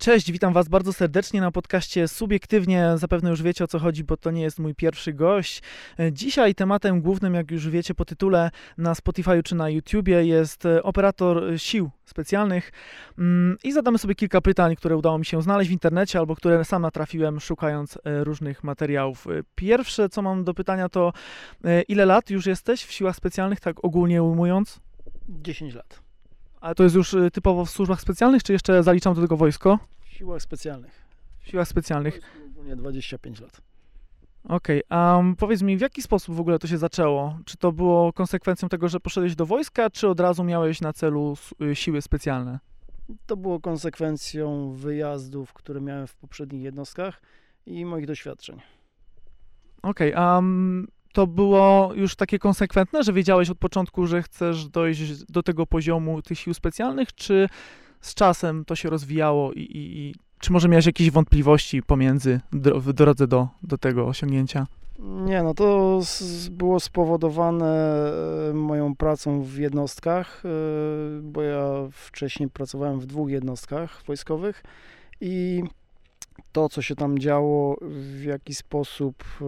Cześć, witam Was bardzo serdecznie na podcaście Subiektywnie. Zapewne już wiecie o co chodzi, bo to nie jest mój pierwszy gość. Dzisiaj tematem głównym, jak już wiecie po tytule na Spotify czy na YouTubie, jest operator sił specjalnych. Mm, I zadamy sobie kilka pytań, które udało mi się znaleźć w internecie albo które sam natrafiłem szukając e, różnych materiałów. Pierwsze, co mam do pytania, to e, ile lat już jesteś w siłach specjalnych, tak ogólnie ujmując? 10 lat. Ale to jest już y, typowo w służbach specjalnych, czy jeszcze zaliczam do tego wojsko? W siłach specjalnych. W siłach specjalnych. Ogólnie 25 lat. Okej, okay. a um, powiedz mi, w jaki sposób w ogóle to się zaczęło? Czy to było konsekwencją tego, że poszedłeś do wojska, czy od razu miałeś na celu y, siły specjalne? To było konsekwencją wyjazdów, które miałem w poprzednich jednostkach i moich doświadczeń. Okej, okay, a um, to było już takie konsekwentne, że wiedziałeś od początku, że chcesz dojść do tego poziomu tych sił specjalnych, czy z czasem to się rozwijało i, i, i czy może miałeś jakieś wątpliwości pomiędzy w drodze do, do tego osiągnięcia? Nie, no to było spowodowane e, moją pracą w jednostkach, e, bo ja wcześniej pracowałem w dwóch jednostkach wojskowych i to, co się tam działo, w jaki sposób e,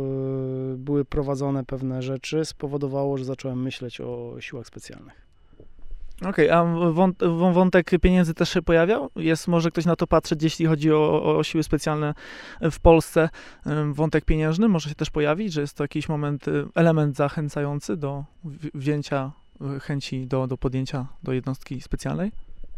były prowadzone pewne rzeczy, spowodowało, że zacząłem myśleć o siłach specjalnych. Okej, okay, a wątek pieniędzy też się pojawiał? Jest może ktoś na to patrzeć, jeśli chodzi o, o siły specjalne w Polsce, wątek pieniężny może się też pojawić, że jest to jakiś moment, y, element zachęcający do wzięcia y, chęci do, do podjęcia do jednostki specjalnej?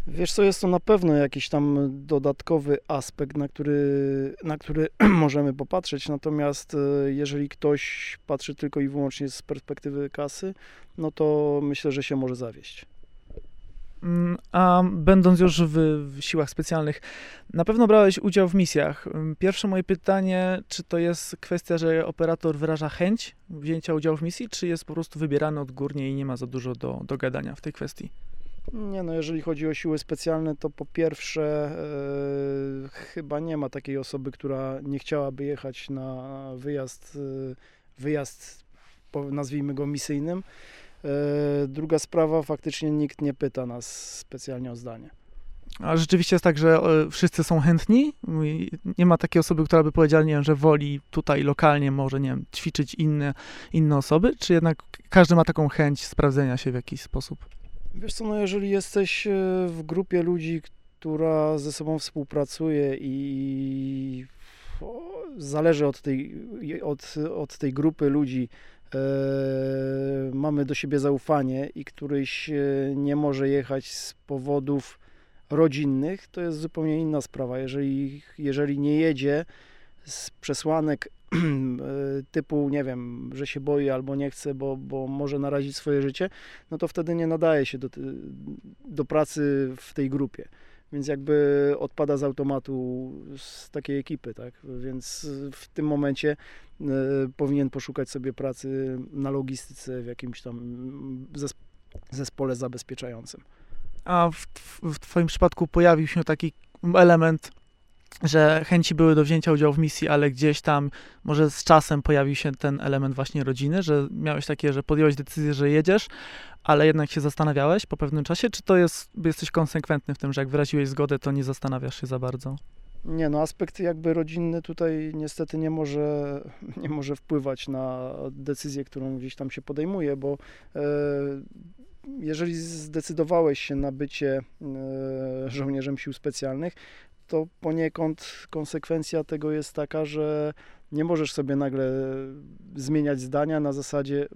Wiesz co, jest to na pewno jakiś tam dodatkowy aspekt, na który, na który możemy popatrzeć, natomiast e, jeżeli ktoś patrzy tylko i wyłącznie z perspektywy kasy, no to myślę, że się może zawieść. Mm, a będąc już w, w, siłach specjalnych, na pewno brałeś udział w misjach. Mm, pierwsze moje pytanie, czy to jest kwestia, że operator wyraża chęć wzięcia udziału w misji, czy jest po prostu wybierany odgórnie i nie ma za dużo do, do gadania w tej kwestii? Nie, no jeżeli chodzi o siły specjalne, to po pierwsze e, chyba nie ma takiej osoby, która nie chciałaby jechać na wyjazd, e, wyjazd nazwijmy go misyjnym. E, druga sprawa, faktycznie nikt nie pyta nas specjalnie o zdanie. A rzeczywiście jest tak, że wszyscy są chętni? Nie ma takiej osoby, która by powiedziała, nie wiem, że woli tutaj lokalnie może, nie wiem, ćwiczyć inne, inne osoby, czy jednak każdy ma taką chęć sprawdzenia się w jakiś sposób? Wiesz co, no jeżeli jesteś e, w grupie ludzi, która ze sobą współpracuje i zależy od tej, od, od tej grupy ludzi, e, mamy do siebie zaufanie i któryś e, nie może jechać z powodów rodzinnych, to jest zupełnie inna sprawa. Jeżeli, jeżeli nie jedzie z przesłanek typu, nie wiem, że się boi albo nie chce, bo, bo może narazić swoje życie, no to wtedy nie nadaje się do, do pracy w tej grupie. Więc jakby odpada z automatu z takiej ekipy, tak? Więc w tym momencie y, powinien poszukać sobie pracy na logistyce w jakimś tam zespole zabezpieczającym. A w, w Twoim przypadku pojawił się taki element że chęci były do wzięcia udziału w misji, ale gdzieś tam może z czasem pojawił się ten element właśnie rodziny, że miałeś takie, że podjąłeś decyzję, że jedziesz, ale jednak się zastanawiałeś po pewnym czasie, czy to jest, jesteś konsekwentny w tym, że jak wyraziłeś zgodę, to nie zastanawiasz się za bardzo? Nie, no aspekt jakby rodzinny tutaj niestety nie może, nie może wpływać na decyzję, którą gdzieś tam się podejmuje, bo e, jeżeli zdecydowałeś się na bycie e, żołnierzem sił specjalnych, to poniekąd konsekwencja tego jest taka, że nie możesz sobie nagle zmieniać zdania na zasadzie,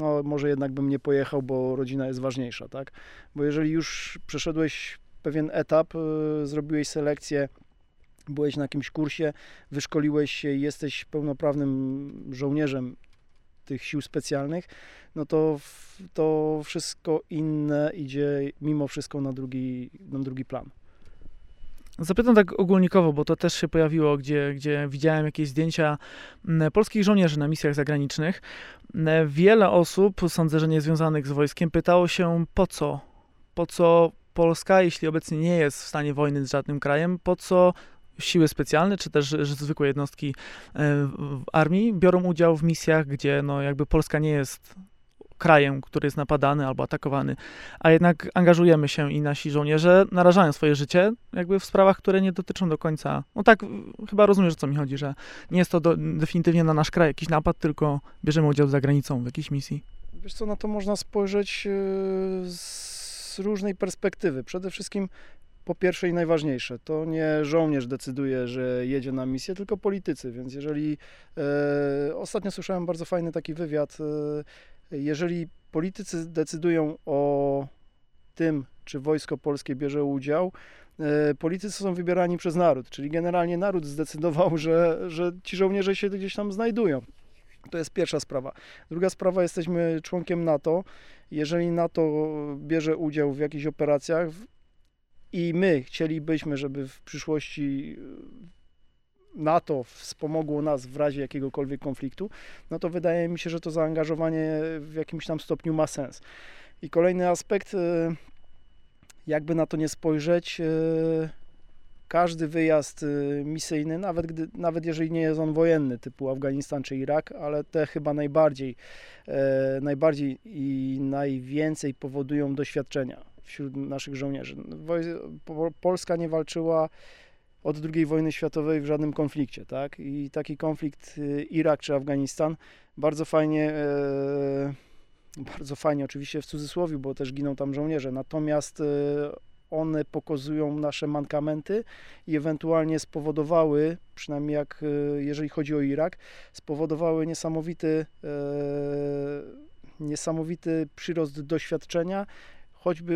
no może jednak bym nie pojechał, bo rodzina jest ważniejsza, tak? Bo jeżeli już przeszedłeś pewien etap, y, zrobiłeś selekcję, byłeś na jakimś kursie, wyszkoliłeś się i jesteś pełnoprawnym żołnierzem tych sił specjalnych, no to to wszystko inne idzie mimo wszystko na drugi, na drugi plan. Zapytam tak ogólnikowo, bo to też się pojawiło, gdzie, gdzie widziałem jakieś zdjęcia polskich żołnierzy na misjach zagranicznych. Wiele osób, sądzę, że niezwiązanych z wojskiem, pytało się po co? Po co Polska, jeśli obecnie nie jest w stanie wojny z żadnym krajem, po co siły specjalne, czy też zwykłe jednostki w armii biorą udział w misjach, gdzie no jakby Polska nie jest krajem, który jest napadany albo atakowany, a jednak angażujemy się i nasi żołnierze narażają swoje życie jakby w sprawach, które nie dotyczą do końca. No tak, chyba rozumiesz, o co mi chodzi, że nie jest to do, definitywnie na nasz kraj jakiś napad, tylko bierzemy udział za granicą w jakiejś misji. Wiesz co, na to można spojrzeć yy, z różnej perspektywy. Przede wszystkim po pierwsze i najważniejsze, to nie żołnierz decyduje, że jedzie na misję, tylko politycy. Więc jeżeli e, ostatnio słyszałem bardzo fajny taki wywiad, e, jeżeli politycy decydują o tym, czy wojsko polskie bierze udział, e, politycy są wybierani przez naród, czyli generalnie naród zdecydował, że, że ci żołnierze się gdzieś tam znajdują. To jest pierwsza sprawa. Druga sprawa, jesteśmy członkiem NATO. Jeżeli NATO bierze udział w jakichś operacjach, i my chcielibyśmy, żeby w przyszłości NATO wspomogło nas w razie jakiegokolwiek konfliktu, no to wydaje mi się, że to zaangażowanie w jakimś tam stopniu ma sens. I kolejny aspekt, e, jakby na to nie spojrzeć, e, każdy wyjazd misyjny, nawet, gdy, nawet jeżeli nie jest on wojenny, typu Afganistan czy Irak, ale te chyba najbardziej, najbardziej i najwięcej powodują doświadczenia wśród naszych żołnierzy. Polska nie walczyła od II wojny światowej w żadnym konflikcie, tak? I taki konflikt y, Irak czy Afganistan bardzo fajnie, e, bardzo fajnie oczywiście w cudzysłowie, bo też giną tam żołnierze, natomiast e, one pokazują nasze mankamenty i ewentualnie spowodowały, przynajmniej jak e, jeżeli chodzi o Irak, spowodowały niesamowity, niesamowity przyrost doświadczenia choćby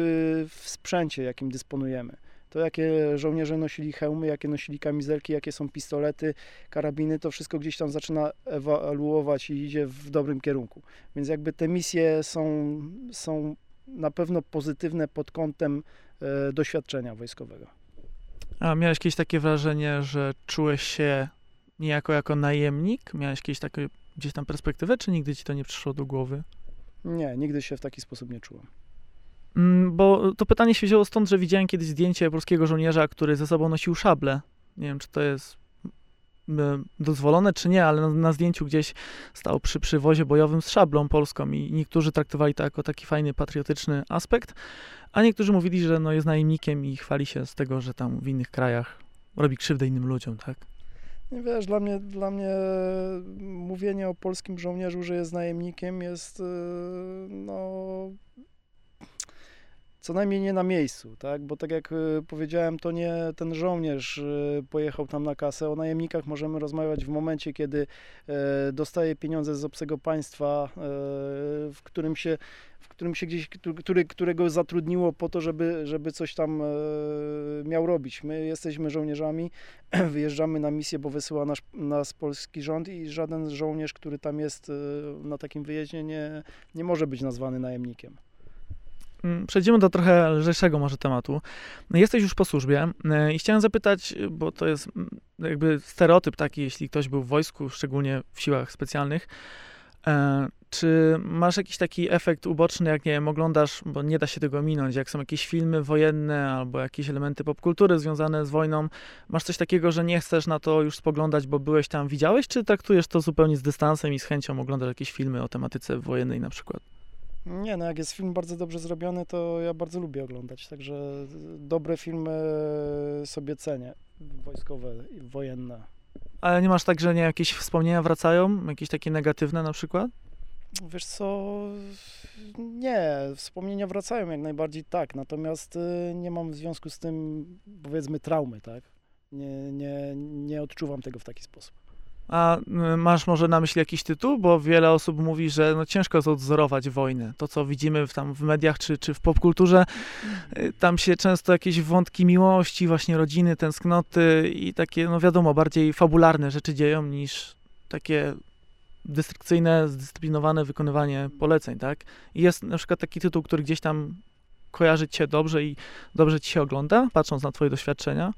w sprzęcie, jakim dysponujemy. To, jakie żołnierze nosili hełmy, jakie nosili kamizelki, jakie są pistolety, karabiny, to wszystko gdzieś tam zaczyna ewaluować i idzie w dobrym kierunku. Więc jakby te misje są, są na pewno pozytywne pod kątem e, doświadczenia wojskowego. A miałeś jakieś takie wrażenie, że czułeś się niejako jako najemnik? Miałeś jakieś takie gdzieś tam perspektywę, czy nigdy ci to nie przyszło do głowy? Nie, nigdy się w taki sposób nie czułem. Mm, bo to pytanie się wzięło stąd, że widziałem kiedyś zdjęcie polskiego żołnierza, który ze sobą nosił szable. Nie wiem, czy to jest mm, dozwolone, czy nie, ale na, na zdjęciu gdzieś stał przy przywozie bojowym z szablą polską i niektórzy traktowali to jako taki fajny, patriotyczny aspekt, a niektórzy mówili, że no jest najemnikiem i chwali się z tego, że tam w innych krajach robi krzywdę innym ludziom, tak? Nie wiesz, dla mnie, dla mnie mówienie o polskim żołnierzu, że jest najemnikiem jest y, no co najmniej nie na miejscu, tak? Bo tak jak y, powiedziałem, to nie ten żołnierz y, pojechał tam na kasę. O najemnikach możemy rozmawiać w momencie, kiedy e, dostaje pieniądze z obcego państwa, e, w którym się w którym się gdzieś, który, którego zatrudniło po to, żeby, żeby coś tam e, miał robić. My jesteśmy żołnierzami, wyjeżdżamy na misję, bo wysyła nas, nas polski rząd i żaden żołnierz, który tam jest na takim wyjeździe nie, nie może być nazwany najemnikiem. Mm, przejdziemy do trochę lżejszego może tematu. Jesteś już po służbie e, i chciałem zapytać, bo to jest mm, jakby stereotyp taki, jeśli ktoś był w wojsku, szczególnie w siłach specjalnych, e, czy masz jakiś taki efekt uboczny, jak nie wiem, oglądasz, bo nie da się tego minąć, jak są jakieś filmy wojenne albo jakieś elementy popkultury związane z wojną, masz coś takiego, że nie chcesz na to już spoglądać, bo byłeś tam, widziałeś, czy traktujesz to zupełnie z dystansem i z chęcią oglądasz jakieś filmy o tematyce wojennej na przykład? Nie, no jak jest film bardzo dobrze zrobiony, to ja bardzo lubię oglądać, także dobre filmy sobie cenię, wojskowe, wojenne. Ale nie masz tak, że nie jakieś wspomnienia wracają, jakieś takie negatywne na przykład? Wiesz co, nie, wspomnienia wracają jak najbardziej tak, natomiast y, nie mam w związku z tym, powiedzmy, traumy, tak? Nie, nie, nie odczuwam tego w taki sposób. A y, masz może na myśli jakiś tytuł? Bo wiele osób mówi, że no ciężko jest odzorować wojnę. To, co widzimy w, tam w mediach czy, czy w popkulturze, y, tam się często jakieś wątki miłości, właśnie rodziny, tęsknoty i takie, no wiadomo, bardziej fabularne rzeczy dzieją niż takie dystrykcyjne, zdyscyplinowane wykonywanie poleceń, tak? I jest na przykład taki tytuł, który gdzieś tam kojarzy cię dobrze i dobrze ci się ogląda, patrząc na twoje doświadczenia?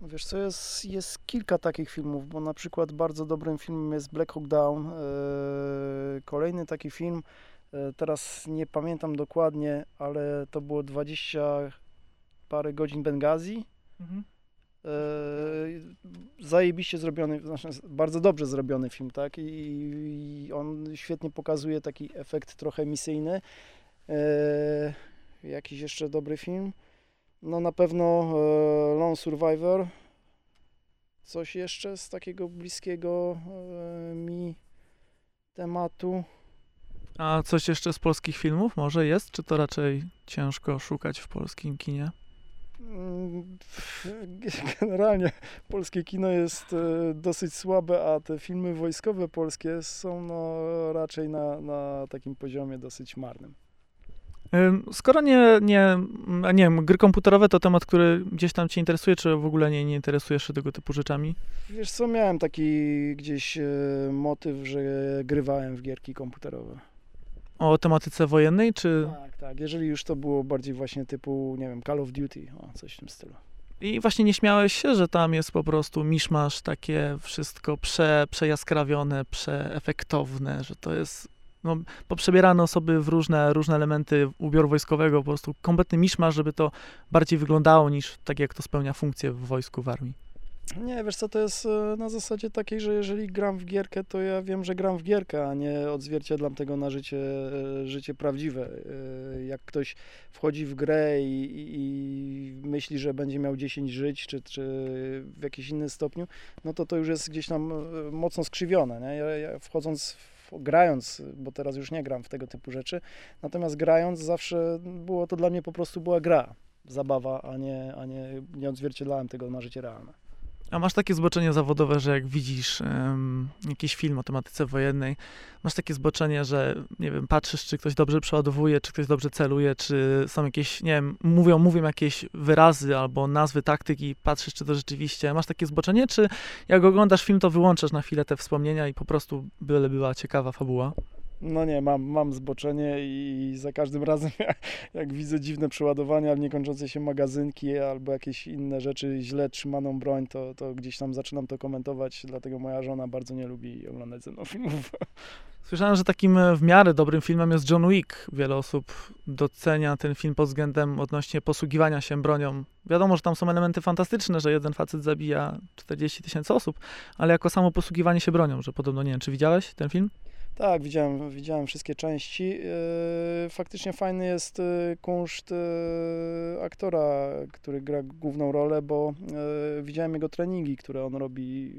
Wiesz co, jest, jest kilka takich filmów, bo na przykład bardzo dobrym filmem jest Black Hawk Down. E, kolejny taki film, e, teraz nie pamiętam dokładnie, ale to było 20 parę godzin Bengazji. Mhm. E, zajebiście zrobiony, znaczy bardzo dobrze zrobiony film, tak? I, i on świetnie pokazuje taki efekt trochę misyjny. Jakiś jeszcze dobry film? No na pewno e, Lone Survivor. Coś jeszcze z takiego bliskiego e, mi tematu. A coś jeszcze z polskich filmów może jest, czy to raczej ciężko szukać w polskim kinie? Mm, Generalnie polskie kino jest e, dosyć słabe, a te filmy wojskowe polskie są no, raczej na, na takim poziomie dosyć marnym. Skoro nie, nie, nie wiem, gry komputerowe to temat, który gdzieś tam cię interesuje, czy w ogóle nie, nie interesujesz się tego typu rzeczami? Wiesz co, miałem taki gdzieś e, motyw, że grywałem w gierki komputerowe. O tematyce wojennej, czy... Tak, tak. Jeżeli już to było bardziej właśnie typu, nie wiem, Call of Duty, o, coś w tym stylu. I właśnie nie śmiałeś się, że tam jest po prostu miszmasz, takie wszystko prze, przejaskrawione, przeefektowne, że to jest no, poprzebierane osoby w różne, różne elementy ubioru wojskowego, po prostu kompletny miszmasz, żeby to bardziej wyglądało niż tak, jak to spełnia funkcję w wojsku, w armii. Nie, wiesz co, to jest e, na zasadzie takiej, że jeżeli gram w gierkę, to ja wiem, że gram w gierkę, a nie odzwierciedlam tego na życie, e, życie prawdziwe. E, Jak ktoś wchodzi w grę i, i, myśli, że będzie miał 10 żyć, czy, czy w jakimś innym stopniu, no to to już jest gdzieś tam mocno skrzywione, nie? Ja, ja wchodząc, w, grając, bo teraz już nie gram w tego typu rzeczy, natomiast grając zawsze było to dla mnie po prostu była gra, zabawa, a nie, a nie, nie odzwierciedlałem tego na życie realne. A masz takie zboczenie zawodowe, że jak widzisz em, jakiś film o tematyce wojennej, masz takie zboczenie, że nie wiem, patrzysz, czy ktoś dobrze przeładowuje, czy ktoś dobrze celuje, czy są jakieś, nie wiem, mówią, mówią jakieś wyrazy albo nazwy taktyki, patrzysz, czy to rzeczywiście. Masz takie zboczenie, czy jak oglądasz film, to wyłączasz na chwilę te wspomnienia i po prostu byle była ciekawa fabuła? No nie, mam, mam zboczenie i za każdym razem jak, widzę dziwne przeładowania, niekończące się magazynki albo jakieś inne rzeczy, źle trzymaną broń, to, to gdzieś tam zaczynam to komentować, dlatego moja żona bardzo nie lubi oglądać ze mną filmów. Słyszałem, że takim e, w miarę dobrym filmem jest John Wick. Wiele osób docenia ten film pod względem odnośnie posługiwania się bronią. Wiadomo, że tam są elementy fantastyczne, że jeden facet zabija 40 tysięcy osób, ale jako samo posługiwanie się bronią, że podobno, nie wiem, czy widziałeś ten film? Tak, widziałem, widziałem wszystkie części. Yy, Faktycznie fajny jest yy, kunszt yy, aktora, który gra główną rolę, bo widziałem jego treningi, które on robi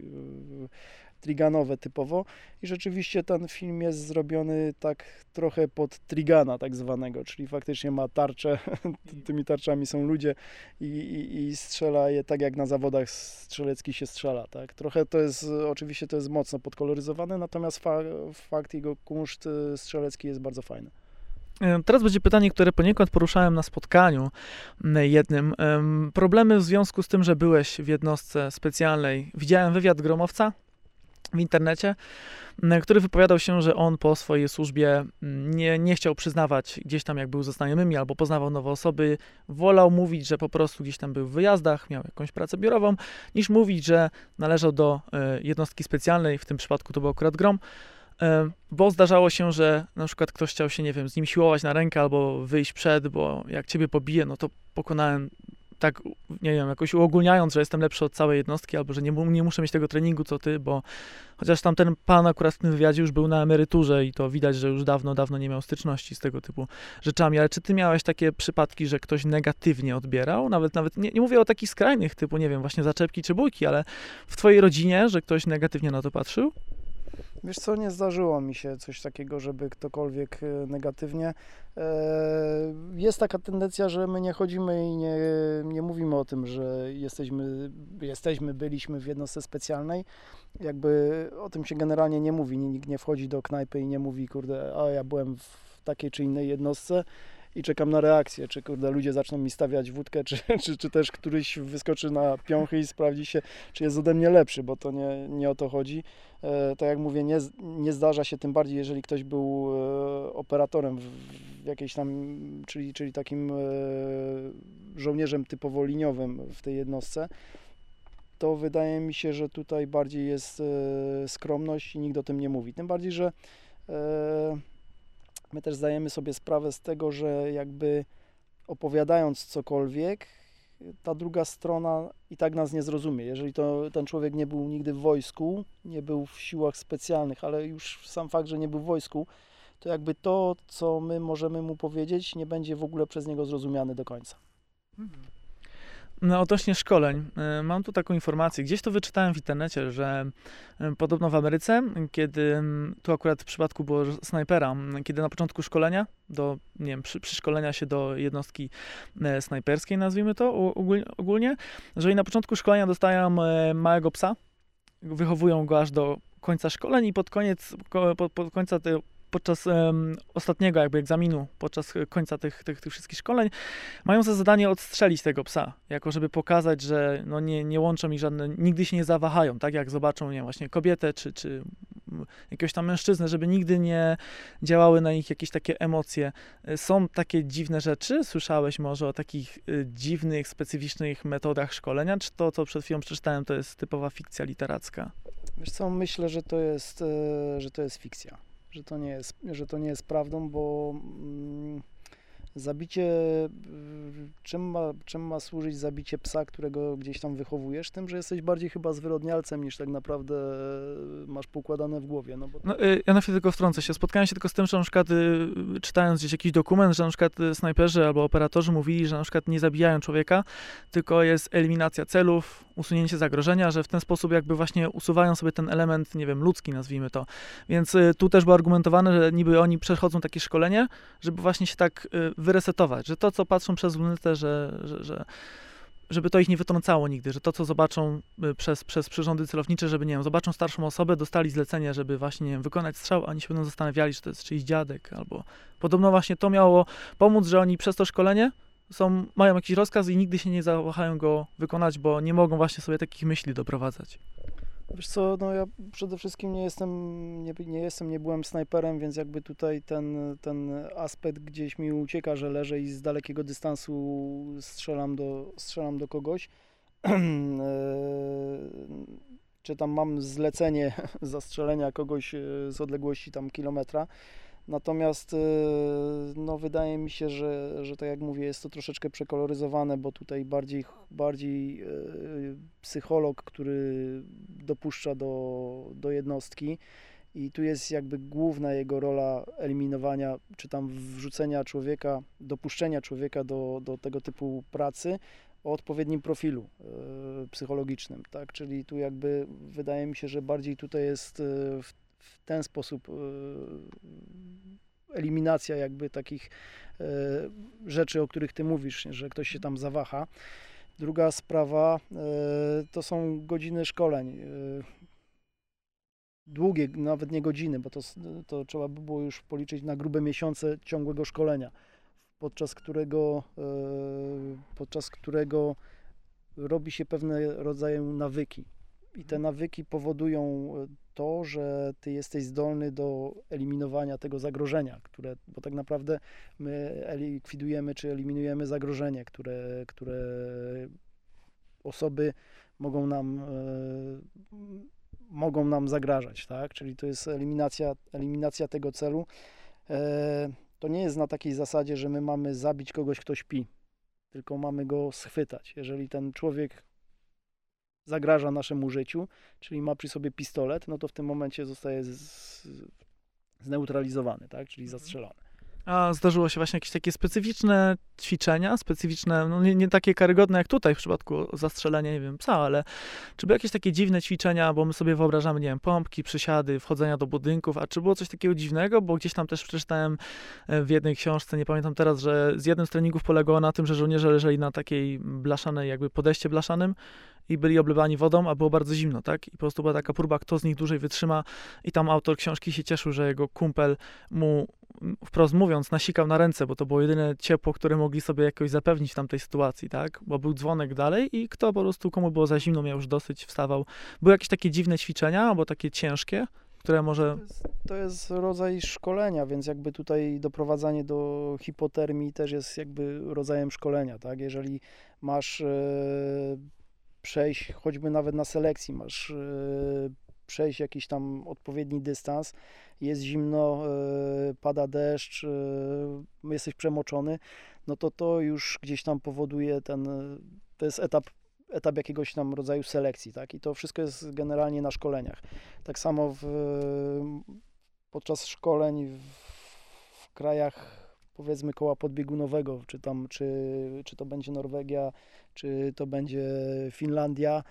triganowe typowo i rzeczywiście ten film jest zrobiony tak trochę pod trigana tak zwanego, czyli faktycznie ma tarczę, tymi tarczami są ludzie i, i, i strzela je tak jak na zawodach strzeleckich się strzela, tak. Trochę to jest, oczywiście to jest mocno podkoloryzowane, natomiast fa fakt jego kunszt y, strzelecki jest bardzo fajny. E, Teraz będzie pytanie, które poniekąd poruszałem na spotkaniu jednym. Em, Problemy w związku z tym, że byłeś w jednostce specjalnej. Widziałem wywiad gromowca w internecie, m, który wypowiadał się, że on po swojej służbie m, nie, nie chciał przyznawać gdzieś tam, jak był ze znajomymi albo poznawał nowe osoby. Wolał mówić, że po prostu gdzieś tam był w wyjazdach, miał jakąś pracę biurową, niż mówić, że należał do e, jednostki specjalnej. W tym przypadku to był akurat grom. E, Bo zdarzało się, że na przykład ktoś chciał się, nie wiem, z nim siłować na rękę albo wyjść przed, bo jak ciebie pobije, no to pokonałem tak, nie wiem, jakoś uogólniając, że jestem lepszy od całej jednostki, albo że nie, nie muszę mieć tego treningu co ty, bo chociaż tam ten pan akurat w tym wywiadzie już był na emeryturze i to widać, że już dawno, dawno nie miał styczności z tego typu rzeczami, ale czy ty miałeś takie przypadki, że ktoś negatywnie odbierał? Nawet, nawet nie, nie mówię o takich skrajnych typu, nie wiem, właśnie zaczepki czy bójki, ale w twojej rodzinie, że ktoś negatywnie na to patrzył? Wiesz co, nie zdarzyło mi się coś takiego, żeby ktokolwiek e, negatywnie. E, Jest taka tendencja, że my nie chodzimy i nie, nie mówimy o tym, że jesteśmy, jesteśmy, byliśmy w jednostce specjalnej. Jakby o tym się generalnie nie mówi. Nikt nie wchodzi do knajpy i nie mówi, kurde, a ja byłem w takiej czy innej jednostce i czekam na reakcję, czy kurde ludzie zaczną mi stawiać wódkę, czy, czy, czy też któryś wyskoczy na piąchy i sprawdzi się, czy jest ode mnie lepszy, bo to nie, nie o to chodzi. E, tak jak mówię, nie, nie zdarza się, tym bardziej jeżeli ktoś był e, operatorem w, w jakiejś tam, czyli, czyli takim e, żołnierzem typowo liniowym w tej jednostce, to wydaje mi się, że tutaj bardziej jest e, skromność i nikt o tym nie mówi. Tym bardziej, że e, my też zdajemy sobie sprawę z tego, że jakby opowiadając cokolwiek, ta druga strona i tak nas nie zrozumie. Jeżeli to ten człowiek nie był nigdy w wojsku, nie był w siłach specjalnych, ale już sam fakt, że nie był w wojsku, to jakby to, co my możemy mu powiedzieć, nie będzie w ogóle przez niego zrozumiane do końca. No, odnośnie szkoleń, y, mam tu taką informację. Gdzieś to wyczytałem w internecie, że y, podobno w Ameryce, kiedy mm, tu akurat w przypadku było snajpera, mm, kiedy na początku szkolenia, do, nie wiem, przy, przyszkolenia się do jednostki e, snajperskiej, nazwijmy to ogólnie, że na początku szkolenia dostają e, małego psa, wychowują go aż do końca szkoleń i pod koniec, ko- pod, pod końca te, podczas em, ostatniego jakby egzaminu, podczas końca tych, tych, tych wszystkich szkoleń, mają za zadanie odstrzelić tego psa, jako żeby pokazać, że no nie, nie łączą ich żadne, nigdy się nie zawahają, tak jak zobaczą, nie właśnie kobietę, czy, czy jakiegoś tam mężczyznę, żeby nigdy nie działały na nich jakieś takie emocje. Y, Są takie dziwne rzeczy? Słyszałeś może o takich y, dziwnych, specyficznych metodach szkolenia, czy to, co przed chwilą przeczytałem, to jest typowa fikcja literacka? Wiesz co, myślę, że to jest, e, że to jest fikcja, że to nie jest, że to nie jest prawdą, bo mm, zabicie, czym ma, czym ma służyć zabicie psa, którego gdzieś tam wychowujesz? Tym, że jesteś bardziej chyba zwyrodnialcem niż tak naprawdę e, masz poukładane w głowie. No bo No, y, ja na chwilę tylko wtrącę się. Spotkałem się tylko z tym, że na przykład y, czytając gdzieś jakiś dokument, że na przykład snajperzy albo operatorzy mówili, że na przykład nie zabijają człowieka, tylko jest eliminacja celów, usunięcie zagrożenia, że w ten sposób jakby właśnie usuwają sobie ten element, nie wiem, ludzki nazwijmy to. Więc tu też było argumentowane, że niby oni przechodzą takie szkolenie, żeby właśnie się tak wyresetować, że to, co patrzą przez lunetę, że, że, że żeby to ich nie wytrącało nigdy, że to, co zobaczą y, przez, przez przyrządy celownicze, żeby, nie wiem, zobaczą starszą osobę, dostali zlecenie, żeby właśnie, nie wiem, wykonać strzał, a oni się będą zastanawiali, czy to jest czyjś dziadek, albo podobno właśnie to miało pomóc, że oni przez to szkolenie są, mają jakiś rozkaz i nigdy się nie zawahają go wykonać, bo nie mogą właśnie sobie takich myśli doprowadzać. Wiesz co, no ja przede wszystkim nie jestem, nie, nie jestem, nie byłem snajperem, więc jakby tutaj ten, ten aspekt gdzieś mi ucieka, że leżę i z dalekiego dystansu strzelam do, strzelam do kogoś. Eee, Czy tam mam zlecenie zastrzelenia kogoś e, z odległości tam kilometra. Natomiast e, no, wydaje mi się, że, że tak jak mówię, jest to troszeczkę przekoloryzowane, bo tutaj bardziej, bardziej e, psycholog, który dopuszcza do, do jednostki i tu jest jakby główna jego rola eliminowania, czy tam wrzucenia człowieka, dopuszczenia człowieka do, do tego typu pracy o odpowiednim profilu e, psychologicznym, tak? Czyli tu jakby wydaje mi się, że bardziej tutaj jest w, w ten sposób e, eliminacja jakby takich e, rzeczy, o których ty mówisz, że ktoś się tam zawaha. Druga sprawa e, to są godziny szkoleń. Długie, nawet nie godziny, bo to, to trzeba by było już policzyć na grube miesiące ciągłego szkolenia, podczas którego, podczas którego robi się pewne rodzaje nawyki. I te nawyki powodują to, że ty jesteś zdolny do eliminowania tego zagrożenia, które, bo tak naprawdę my likwidujemy czy eliminujemy zagrożenie, które, które osoby mogą nam, e, mogą nam zagrażać, tak? Czyli to jest eliminacja, eliminacja tego celu. E, to nie jest na takiej zasadzie, że my mamy zabić kogoś, kto śpi, tylko mamy go schwytać. Jeżeli ten człowiek zagraża naszemu życiu, czyli ma przy sobie pistolet, no to w tym momencie zostaje z, zneutralizowany, tak? Czyli zastrzelony. A zdarzyło się właśnie jakieś takie specyficzne ćwiczenia, specyficzne, no nie, nie takie karygodne jak tutaj w przypadku zastrzelenia, nie wiem, psa, ale czy były jakieś takie dziwne ćwiczenia, bo my sobie wyobrażamy, nie wiem, pompki, przysiady, wchodzenia do budynków, a czy było coś takiego dziwnego, bo gdzieś tam też przeczytałem e, w jednej książce, nie pamiętam teraz, że z jednym z treningów polegało na tym, że żołnierze leżeli na takiej blaszanej, jakby podejście blaszanym i byli oblewani wodą, a było bardzo zimno, tak? I po prostu była taka próba, kto z nich dłużej wytrzyma i tam autor książki się cieszył, że jego kumpel mu wprost mówiąc, nasikał na ręce, bo to było jedyne ciepło, które mogli sobie jakoś zapewnić w tamtej sytuacji, tak? Bo był dzwonek dalej i kto po prostu, komu było za zimno, miał już dosyć, wstawał. Były jakieś takie dziwne ćwiczenia, albo takie ciężkie, które może... To jest, to jest rodzaj szkolenia, więc jakby tutaj doprowadzanie do hipotermii też jest jakby rodzajem szkolenia, tak? Jeżeli masz e, przejść, choćby nawet na selekcji, masz e, przejść jakiś tam odpowiedni dystans, jest zimno, e, pada deszcz, e, jesteś przemoczony, no to to już gdzieś tam powoduje ten, to jest etap etap jakiegoś tam rodzaju selekcji, tak? I to wszystko jest generalnie na szkoleniach. Tak samo w, podczas szkoleń w, w krajach powiedzmy koła podbiegunowego, czy tam, czy, czy to będzie Norwegia, czy to będzie Finlandia,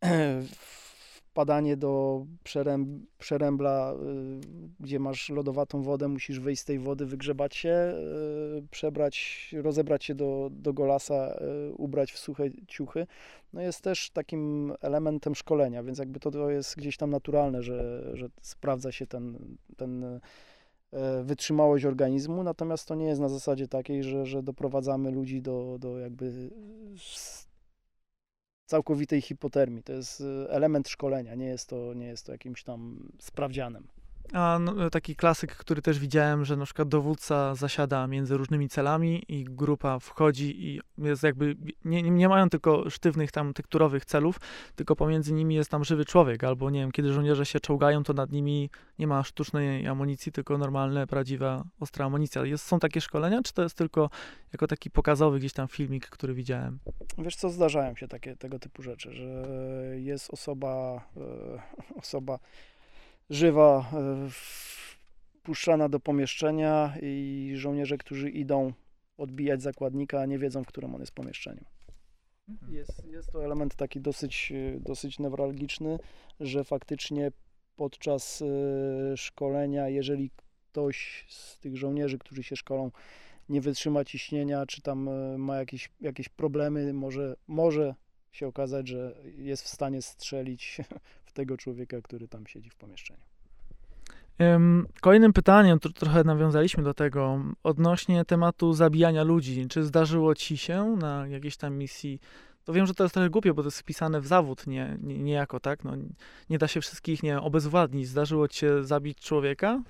wpadanie do przeręb, przerębla, y, gdzie masz lodowatą wodę, musisz wyjść z tej wody, wygrzebać się, y, przebrać, rozebrać się do, do golasa, y, ubrać w suche ciuchy, no jest też takim elementem szkolenia, więc jakby to, to jest gdzieś tam naturalne, że, że sprawdza się ten, ten wytrzymałość organizmu, natomiast to nie jest na zasadzie takiej, że, że doprowadzamy ludzi do, do jakby całkowitej hipotermii. To jest y, element szkolenia, nie jest to, nie jest to jakimś tam sprawdzianem. A no, taki klasyk, który też widziałem, że na przykład dowódca zasiada między różnymi celami i grupa wchodzi i jest jakby, nie, nie mają tylko sztywnych tam tekturowych celów, tylko pomiędzy nimi jest tam żywy człowiek, albo nie wiem, kiedy żołnierze się czołgają, to nad nimi nie ma sztucznej amunicji, tylko normalne, prawdziwa, ostra amunicja. Jest, są takie szkolenia, czy to jest tylko jako taki pokazowy gdzieś tam filmik, który widziałem? Wiesz co, zdarzają się takie, tego typu rzeczy, że jest osoba, e, osoba żywa e, puszczana do pomieszczenia i żołnierze, którzy idą odbijać zakładnika, nie wiedzą, w którym on jest pomieszczeniu. Mhm. Jest, jest to element taki dosyć, e, dosyć newralgiczny, że faktycznie podczas e, szkolenia, jeżeli ktoś z tych żołnierzy, którzy się szkolą, nie wytrzyma ciśnienia, czy tam ma jakieś, jakieś problemy, może, może się okazać, że jest w stanie strzelić tego człowieka, który tam siedzi w pomieszczeniu. Kolejnym pytaniem, to trochę nawiązaliśmy do tego, odnośnie tematu zabijania ludzi. Czy zdarzyło ci się na jakiejś tam misji? To wiem, że to jest trochę głupie, bo to jest wpisane w zawód, nie, nie, niejako, tak? No, nie da się wszystkich nie obezwładnić. Zdarzyło ci się zabić człowieka?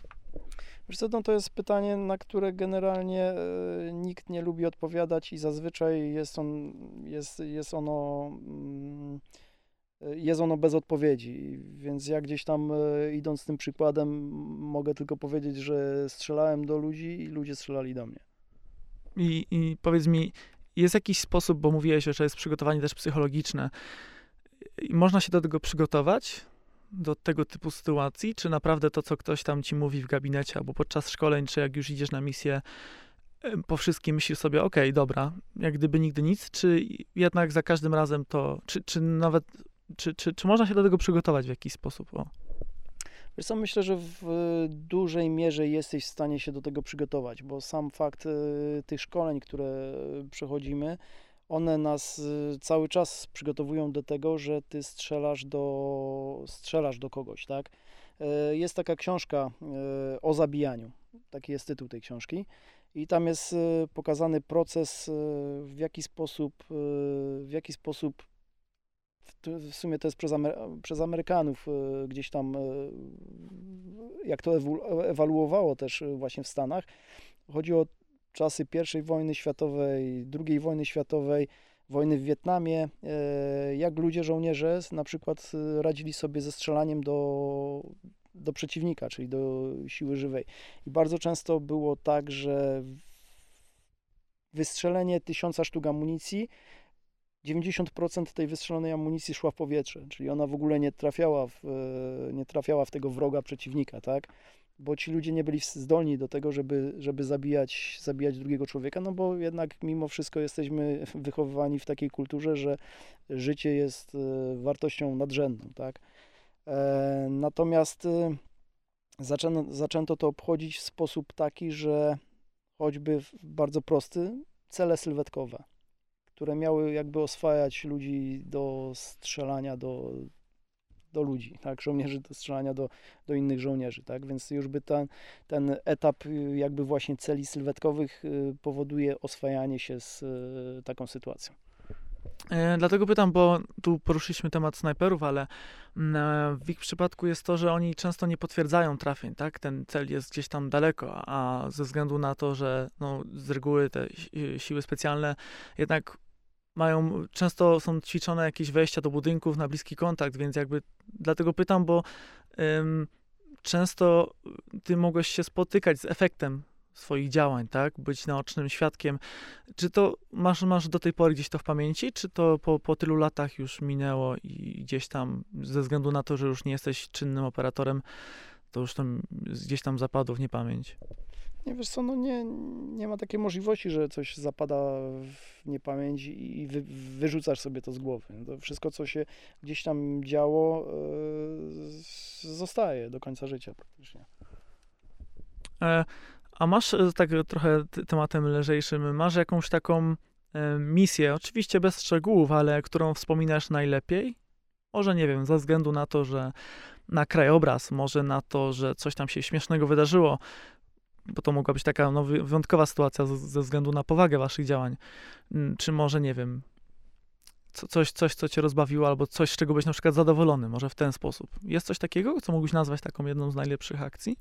Wiesz co, no to jest pytanie, na które generalnie e, nikt nie lubi odpowiadać i zazwyczaj jest, on, jest, jest ono... Mm, jest ono bez odpowiedzi, więc ja gdzieś tam e, idąc tym przykładem mogę tylko powiedzieć, że strzelałem do ludzi i ludzie strzelali do mnie. I, I powiedz mi, jest jakiś sposób, bo mówiłeś, że jest przygotowanie też psychologiczne. Można się do tego przygotować? Do tego typu sytuacji? Czy naprawdę to, co ktoś tam ci mówi w gabinecie albo podczas szkoleń, czy jak już idziesz na misję, e, po wszystkim myślisz sobie, okej, okay, dobra, jak gdyby nigdy nic, czy jednak za każdym razem to, czy, czy nawet czy, czy, czy można się do tego przygotować w jakiś sposób? O. Wiesz co, myślę, że w dużej mierze jesteś w stanie się do tego przygotować, bo sam fakt y, tych szkoleń, które przechodzimy, one nas y, cały czas przygotowują do tego, że ty strzelasz do, strzelasz do kogoś, tak? Y, jest taka książka o zabijaniu, taki jest tytuł tej książki i tam jest pokazany proces, w jaki sposób, w jaki sposób w sumie to jest przez, przez Amerykanów e, gdzieś tam, e, jak to ewaluowało też e, właśnie w Stanach. Chodzi o czasy I wojny światowej, II wojny światowej, wojny w Wietnamie, jak ludzie, żołnierze na przykład radzili sobie ze strzelaniem do, do przeciwnika, czyli do siły żywej. I bardzo często było tak, że wystrzelenie tysiąca sztuk amunicji 90% tej wystrzelonej amunicji szła w powietrze, czyli ona w ogóle nie trafiała w, e, nie trafiała w tego wroga przeciwnika, tak? Bo ci ludzie nie byli zdolni do tego, żeby, żeby zabijać, zabijać drugiego człowieka, no bo jednak mimo wszystko jesteśmy wychowywani w takiej kulturze, że życie jest e, wartością nadrzędną, tak? E, natomiast zaczęto, zaczęto to obchodzić w sposób taki, że choćby bardzo prosty, cele sylwetkowe które miały jakby oswajać ludzi do strzelania do, do ludzi, tak, żołnierzy do strzelania do, do innych żołnierzy, tak, więc już by ten, ten etap y, jakby właśnie celi sylwetkowych y, powoduje oswajanie się z y, taką sytuacją. E, dlatego pytam, bo tu poruszyliśmy temat snajperów, ale mm, e, w ich przypadku jest to, że oni często nie potwierdzają trafień, tak? Ten cel jest gdzieś tam daleko, a ze względu na to, że no, z reguły te siły specjalne jednak mają, często są ćwiczone jakieś wejścia do budynków na bliski kontakt, więc jakby dlatego pytam, bo ym, często ty mogłeś się spotykać z efektem swoich działań, tak? Być naocznym świadkiem. Czy to masz, masz do tej pory gdzieś to w pamięci, czy to po, po tylu latach już minęło i gdzieś tam, ze względu na to, że już nie jesteś czynnym operatorem, to już tam gdzieś tam zapadło w niepamięć? Nie wiesz co, no nie, nie ma takiej możliwości, że coś zapada w niepamięć i wy, wyrzucasz sobie to z głowy. To wszystko, co się gdzieś tam działo, yy, zostaje do końca życia praktycznie. E, a masz e, tak trochę tematem lżejszym, masz jakąś taką e, misję, oczywiście bez szczegółów, ale którą wspominasz najlepiej? Może nie wiem, ze względu na to, że na krajobraz, może na to, że coś tam się śmiesznego wydarzyło, bo to mogła być taka no, wy- wyjątkowa sytuacja ze względu na powagę waszych działań. Mm, Czy może, nie wiem, co, coś, coś, co cię rozbawiło, albo coś, z czego byś na przykład zadowolony, może w ten sposób. Jest coś takiego, co mógłbyś nazwać taką jedną z najlepszych akcji?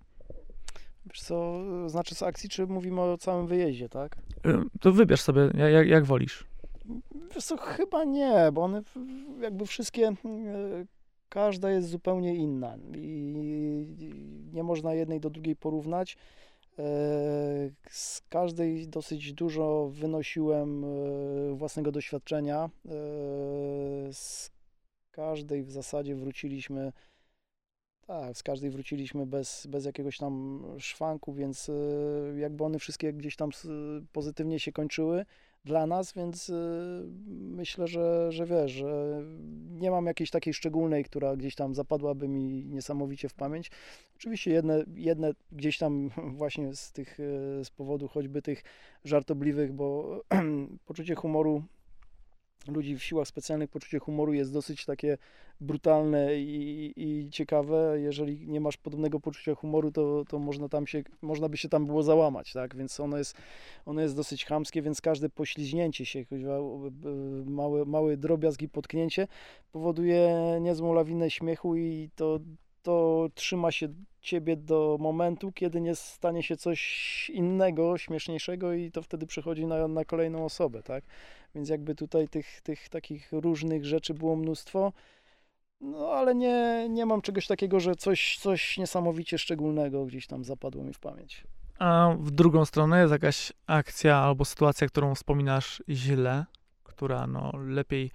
Wiesz co, znaczy z akcji, czy mówimy o całym wyjeździe, tak? Y, To wybierz sobie, ja- jak, jak wolisz. Wiesz co, chyba nie, bo one jakby wszystkie, e, każda jest zupełnie inna i nie można jednej do drugiej porównać. E, Z każdej dosyć dużo wynosiłem e, własnego doświadczenia. E, Z każdej w zasadzie wróciliśmy, tak, z każdej wróciliśmy bez, bez jakiegoś tam szwanku, więc jakby one wszystkie gdzieś tam pozytywnie się kończyły dla nas, więc y, myślę, że, że wiesz, że nie mam jakiejś takiej szczególnej, która gdzieś tam zapadłaby mi niesamowicie w pamięć. Oczywiście jedne, jedne gdzieś tam właśnie z tych, y, z powodu choćby tych żartobliwych, bo poczucie humoru ludzi w siłach specjalnych, poczucie humoru jest dosyć takie brutalne i, i ciekawe. Jeżeli nie masz podobnego poczucia humoru, to, to można, tam się, można by się tam było załamać, tak? Więc ono jest, ono jest dosyć chamskie, więc każde pośliźnięcie się, kuźwa, y, małe, małe drobiazg i potknięcie powoduje niezłą lawinę śmiechu i to, to trzyma się ciebie do momentu, kiedy nie stanie się coś innego, śmieszniejszego i to wtedy przechodzi na, na kolejną osobę, tak? Więc jakby tutaj tych, tych takich różnych rzeczy było mnóstwo. No ale nie, nie mam czegoś takiego, że coś, coś niesamowicie szczególnego gdzieś tam zapadło mi w pamięć. A w drugą stronę jest jakaś akcja albo sytuacja, którą wspominasz źle, która no lepiej,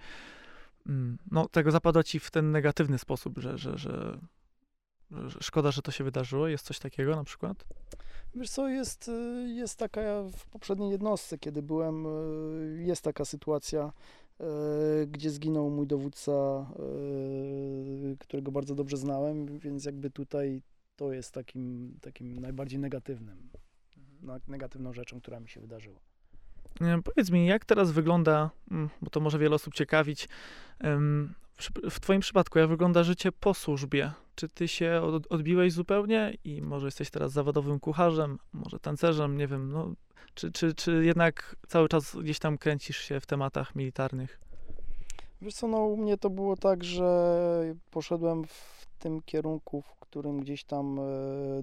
mm, no tego zapada ci w ten negatywny sposób, że, że, że, że szkoda, że to się wydarzyło. Jest coś takiego na przykład? Wiesz co, jest, y, jest taka w poprzedniej jednostce, kiedy byłem, y, jest taka sytuacja, y, gdzie zginął mój dowódca, którego bardzo dobrze znałem, więc jakby tutaj to jest takim, takim najbardziej negatywnym, negatywną rzeczą, która mi się wydarzyła. Powiedz mi, jak teraz wygląda, mm, bo to może wiele osób ciekawić, w Twoim przypadku, jak wygląda życie po służbie? Czy Ty się od- odbiłeś zupełnie i może jesteś teraz zawodowym kucharzem, może tancerzem, nie wiem, no, czy, czy, czy jednak cały czas gdzieś tam kręcisz się w tematach militarnych? Wiesz co, no u mnie to było tak, że poszedłem w tym kierunku, w którym gdzieś tam e,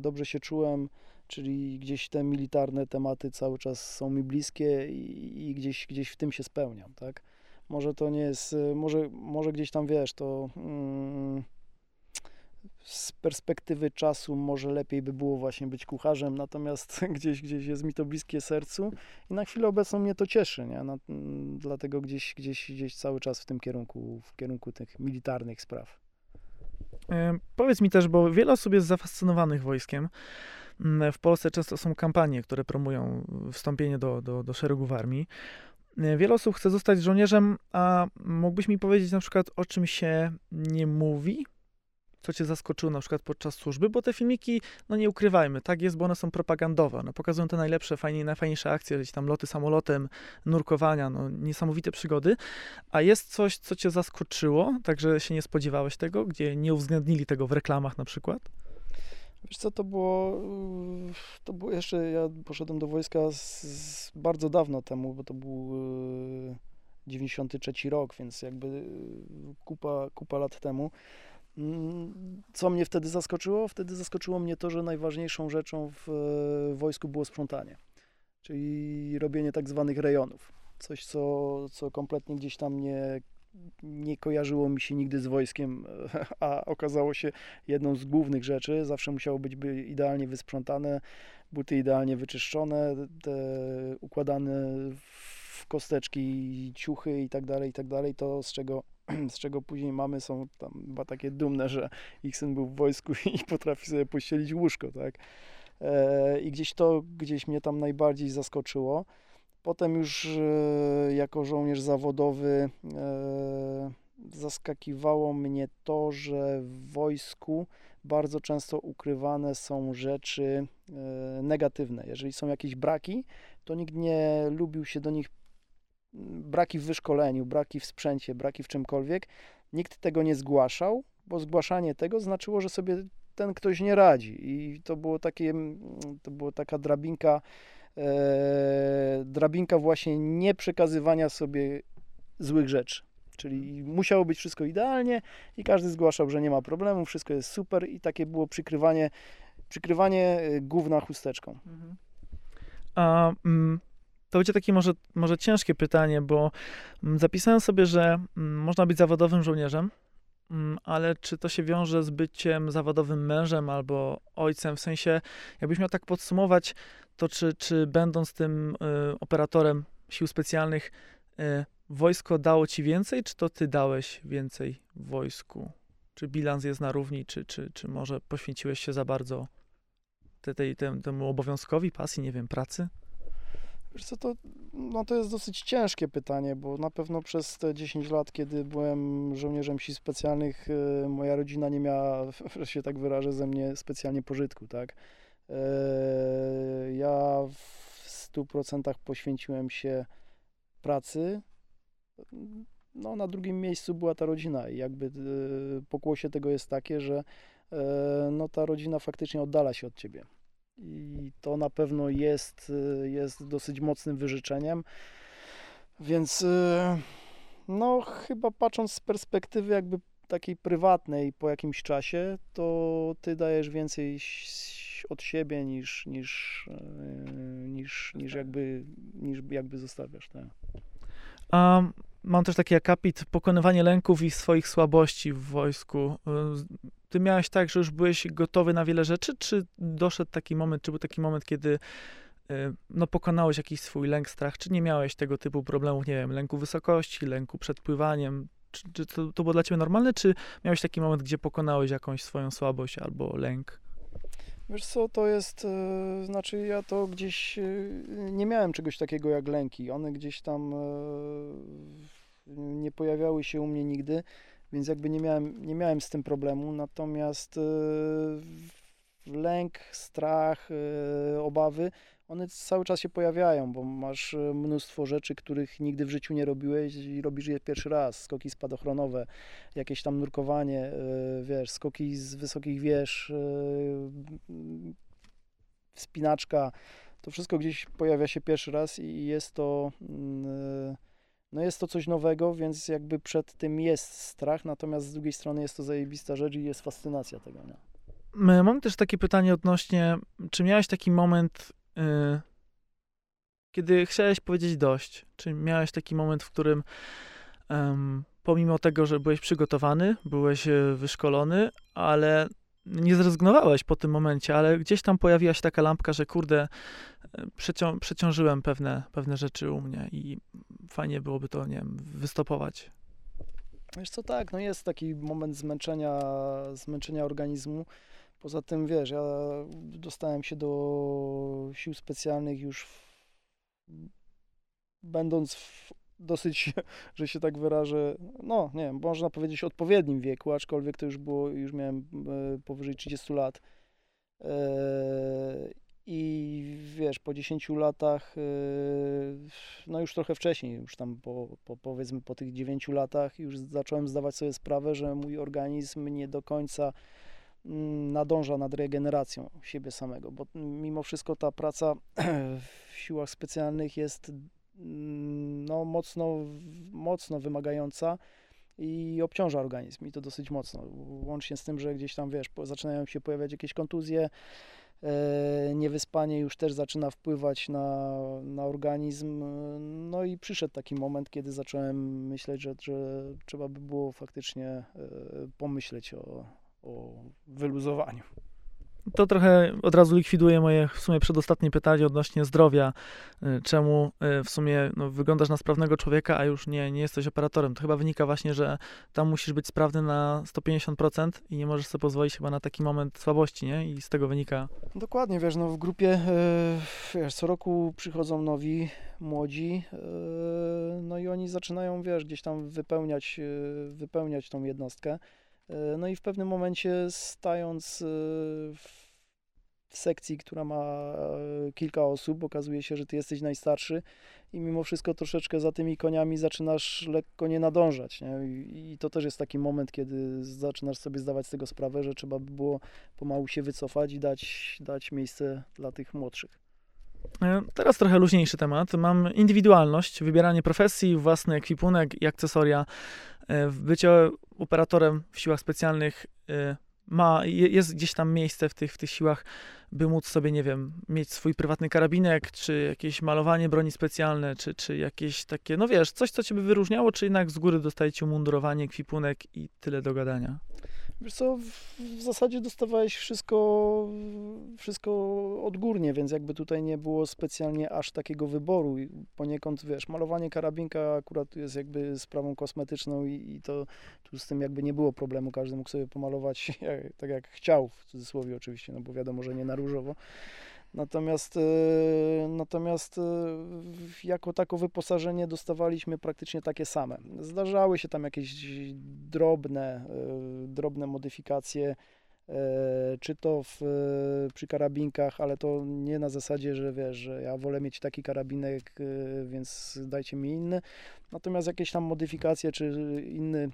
dobrze się czułem, czyli gdzieś te militarne tematy cały czas są mi bliskie i, i gdzieś, gdzieś w tym się spełniam, tak? Może to nie jest, e, może, może gdzieś tam, wiesz, to mm, z perspektywy czasu może lepiej by było właśnie być kucharzem, natomiast gdzieś, gdzieś jest mi to bliskie sercu i na chwilę obecną mnie to cieszy, nie? Na, mm, dlatego gdzieś, gdzieś, gdzieś cały czas w tym kierunku, w kierunku tych militarnych spraw. E, Powiedz mi też, bo wiele osób jest zafascynowanych wojskiem. Mm, W Polsce często są kampanie, które promują wstąpienie do, do, do szeregów armii. E, Wiele osób chce zostać żołnierzem, a mógłbyś mi powiedzieć na przykład, o czym się nie mówi? Co cię zaskoczyło na przykład podczas służby? Bo te filmiki, no nie ukrywajmy, tak jest, bo one są propagandowe. One pokazują te najlepsze, fajnie, najfajniejsze akcje, gdzieś tam loty samolotem, nurkowania, no niesamowite przygody. A jest coś, co cię zaskoczyło, także się nie spodziewałeś tego, gdzie nie uwzględnili tego w reklamach na przykład? Wiesz co, to było, yy, to było jeszcze, ja poszedłem do wojska z, z bardzo dawno temu, bo to był yy, 93 rok, więc jakby yy, kupa, kupa lat temu. Mm, Co mnie wtedy zaskoczyło? Wtedy zaskoczyło mnie to, że najważniejszą rzeczą w wojsku było sprzątanie, czyli robienie tak zwanych rejonów. Coś, co, co kompletnie gdzieś tam nie, nie kojarzyło mi się nigdy z wojskiem, a okazało się jedną z głównych rzeczy. Zawsze musiało być by idealnie wysprzątane, buty idealnie wyczyszczone, układane w kosteczki, ciuchy i tak dalej, i tak dalej. To z czego, z czego później mamy są tam chyba takie dumne, że ich syn był w wojsku i potrafi sobie pościelić łóżko, tak? E, I gdzieś to, gdzieś mnie tam najbardziej zaskoczyło. Potem już e, jako żołnierz zawodowy e, zaskakiwało mnie to, że w wojsku bardzo często ukrywane są rzeczy negatywne. Jeżeli są jakieś braki, to nikt nie lubił się do nich braki w wyszkoleniu, braki w sprzęcie, braki w czymkolwiek. Nikt tego nie zgłaszał, bo zgłaszanie tego znaczyło, że sobie ten ktoś nie radzi. I to było takie, mm, to była taka drabinka, e, drabinka właśnie nie przekazywania sobie złych rzeczy. Czyli musiało być wszystko idealnie i każdy zgłaszał, że nie ma problemu, wszystko jest super i takie było przykrywanie, przykrywanie e, gówna chusteczką. Mhm. A mm, to będzie takie może, może ciężkie pytanie, bo mm, zapisałem sobie, że mm, można być zawodowym żołnierzem, ale czy to się wiąże z byciem zawodowym mężem albo ojcem? W sensie, jakbyś miał tak podsumować, to czy, czy będąc tym y, operatorem sił specjalnych, y, wojsko dało ci więcej, czy to ty dałeś więcej wojsku? Czy bilans jest na równi, czy, czy, czy może poświęciłeś się za bardzo te, tej, temu obowiązkowi, pasji, nie wiem, pracy? Wiesz co, to, no to jest dosyć ciężkie pytanie, bo na pewno przez te 10 lat, kiedy byłem żołnierzem sił specjalnych, y, moja rodzina nie miała, że się tak wyrażę, ze mnie specjalnie pożytku, tak. E, ja w 100% poświęciłem się pracy. No, na drugim miejscu była ta rodzina i jakby y, pokłosie tego jest takie, że e, no, ta rodzina faktycznie oddala się od ciebie i to na pewno jest, y, jest dosyć mocnym wyrzeczeniem. Więc y, no chyba patrząc z perspektywy jakby takiej prywatnej po jakimś czasie, to ty dajesz więcej od siebie niż, niż, y, niż, niż, jakby, niż jakby zostawiasz. Tak. Um, mam też taki akapit pokonywanie lęków i swoich słabości w wojsku. Ty miałeś tak, że już byłeś gotowy na wiele rzeczy, czy doszedł taki moment, czy był taki moment, kiedy y, no, pokonałeś jakiś swój lęk, strach, czy nie miałeś tego typu problemów, nie wiem, lęku wysokości, lęku przed pływaniem, czy, czy to, to było dla ciebie normalne, czy miałeś taki moment, gdzie pokonałeś jakąś swoją słabość albo lęk? Wiesz co, to jest, yy, znaczy ja to gdzieś nie miałem czegoś takiego jak lęki. One gdzieś tam nie pojawiały się u mnie nigdy więc jakby nie miałem, nie miałem z tym problemu. Natomiast yy, lęk, strach, yy, obawy, one cały czas się pojawiają, bo masz e, mnóstwo rzeczy, których nigdy w życiu nie robiłeś i robisz je pierwszy raz. Skoki spadochronowe, jakieś tam nurkowanie, wiesz, skoki z wysokich wież, wspinaczka. To wszystko gdzieś pojawia się pierwszy raz i jest to no jest to coś nowego, więc jakby przed tym jest strach, natomiast z drugiej strony jest to zajebista rzecz i jest fascynacja tego, nie? Mam też takie pytanie odnośnie, czy miałeś taki moment, yy, kiedy chciałeś powiedzieć dość? Czy miałeś taki moment, w którym yy, pomimo tego, że byłeś przygotowany, byłeś e, wyszkolony, ale nie zrezygnowałeś po tym momencie, ale gdzieś tam pojawiła się taka lampka, że kurde, przecią przeciążyłem pewne, pewne rzeczy u mnie i fajnie byłoby to, nie wiem, wystopować. Wiesz co, tak, no jest taki moment zmęczenia, zmęczenia organizmu. Poza tym, wiesz, ja dostałem się do sił specjalnych już w, będąc w dosyć, że się tak wyrażę, no nie wiem, można powiedzieć odpowiednim wieku, aczkolwiek to już było, już miałem e, powyżej 30 lat. E, I wiesz, po 10 latach, e, no już trochę wcześniej, już tam po, po powiedzmy po tych 9 latach, już zacząłem zdawać sobie sprawę, że mój organizm nie do końca mm, nadąża nad regeneracją siebie samego, bo mimo wszystko ta praca w siłach specjalnych jest no, mocno, mocno wymagająca i obciąża organizm i to dosyć mocno. Łącznie z tym, że gdzieś tam, wiesz, zaczynają się pojawiać jakieś kontuzje, E, Niewyspanie już też zaczyna wpływać na, na organizm. No i przyszedł taki moment, kiedy zacząłem myśleć, że, że trzeba by było faktycznie e, pomyśleć o, o wyluzowaniu. To trochę od razu likwiduje moje w sumie przedostatnie pytanie odnośnie zdrowia. Y, Czemu y, w sumie no, wyglądasz na sprawnego człowieka, a już nie, nie jesteś operatorem? To chyba wynika właśnie, że tam musisz być sprawny na 150% i nie możesz sobie pozwolić chyba na taki moment słabości, nie? I z tego wynika. Dokładnie, wiesz, no w grupie e, wiesz, co roku przychodzą nowi, młodzi, no i oni zaczynają, wiesz, gdzieś tam wypełniać, wypełniać tą jednostkę. E, No i w pewnym momencie stając e, w sekcji, która ma e, kilka osób, okazuje się, że ty jesteś najstarszy i mimo wszystko troszeczkę za tymi koniami zaczynasz lekko nie nadążać. Nie? I to też jest taki moment, kiedy zaczynasz sobie zdawać z tego sprawę, że trzeba by było pomału się wycofać i dać, dać miejsce dla tych młodszych. E, Teraz trochę luźniejszy temat. Mam indywidualność, wybieranie profesji, własny ekwipunek i akcesoria. E, Bycie operatorem w siłach specjalnych e, ma, je- jest gdzieś tam miejsce w tych, w tych siłach, by móc sobie, nie wiem, mieć swój prywatny karabinek, czy jakieś malowanie broni specjalne, czy, czy jakieś takie, no wiesz, coś, co cię by wyróżniało, czy jednak z góry dostajecie umundurowanie, ekwipunek i tyle do gadania. Wiesz co, w, zasadzie dostawałeś wszystko, wszystko odgórnie, więc jakby tutaj nie było specjalnie aż takiego wyboru. Poniekąd, wiesz, malowanie karabinka akurat jest jakby sprawą kosmetyczną i, i to tu z tym jakby nie było problemu. Każdy mógł sobie pomalować jak, tak jak chciał, w cudzysłowie oczywiście, no bo wiadomo, że nie na różowo. Natomiast, e, natomiast w- jako tako wyposażenie dostawaliśmy praktycznie takie same. Zdarzały się tam jakieś drobne, e, drobne modyfikacje, czy to w, przy karabinkach, ale to nie na zasadzie, że wiesz, że ja wolę mieć taki karabinek, więc dajcie mi inny. Natomiast jakieś tam modyfikacje, czy inny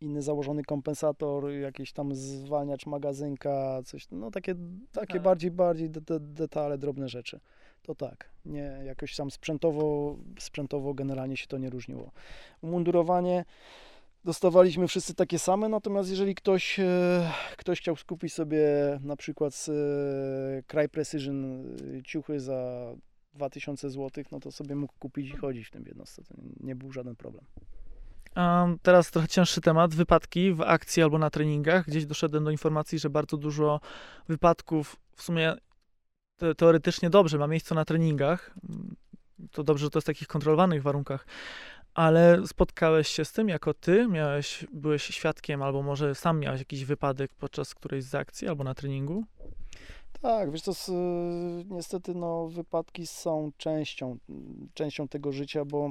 inny założony kompensator, jakiś tam zwalniacz magazynka, coś, no takie, takie Tak. bardziej, bardziej de, de, detale, drobne rzeczy. To tak, nie, jakoś tam sprzętowo, sprzętowo generalnie się to nie różniło. Umundurowanie dostawaliśmy wszyscy takie same, natomiast jeżeli ktoś, e, ktoś chciał skupić sobie na przykład z e, Cry Precision e, ciuchy za 2000 zł, no to sobie mógł kupić i chodzić w tym jednostce, to nie był żaden problem. Teraz trochę cięższy temat. Wypadki w akcji albo na treningach. Gdzieś doszedłem do informacji, że bardzo dużo wypadków w sumie te, teoretycznie dobrze ma miejsce na treningach. To dobrze, że to jest w takich kontrolowanych warunkach. Ale spotkałeś się z tym jako ty? Miałeś, byłeś świadkiem, albo może sam miałeś jakiś wypadek podczas którejś z akcji albo na treningu? Tak, wiesz co, s- niestety no, wypadki są częścią, częścią tego życia, bo e,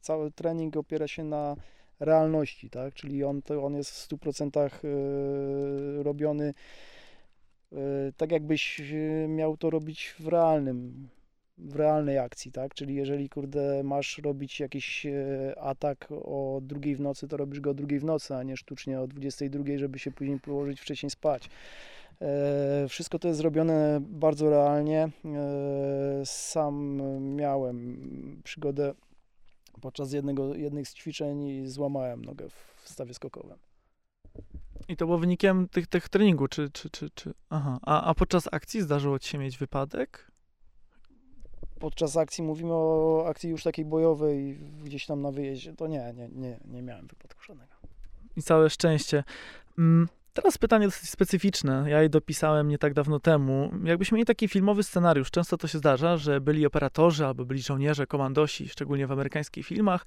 cały trening opiera się na realności, tak? Czyli on, to, on jest w 100% e, robiony e, tak, jakbyś e, miał to robić w realnym, w realnej akcji, tak? Czyli jeżeli, kurde, masz robić jakiś atak o drugiej w nocy, to robisz go o drugiej w nocy, a nie sztucznie o 22, żeby się później położyć wcześniej spać. Wszystko to jest zrobione bardzo realnie. Sam miałem przygodę podczas jednego, jednych z ćwiczeń i złamałem nogę w stawie skokowym. I to było wynikiem tych, tych treningu, czy, czy, czy, czy... Aha. A, a podczas akcji zdarzyło ci się mieć wypadek? Podczas akcji, mówimy o akcji już takiej bojowej, gdzieś tam na wyjeździe, to nie, nie, nie, nie miałem wypadku żadnego. I całe szczęście. Mm, Teraz pytanie dosyć specyficzne. Ja je dopisałem nie tak dawno temu. Jakbyśmy mieli taki filmowy scenariusz, często to się zdarza, że byli operatorzy albo byli żołnierze, komandosi, szczególnie w amerykańskich filmach.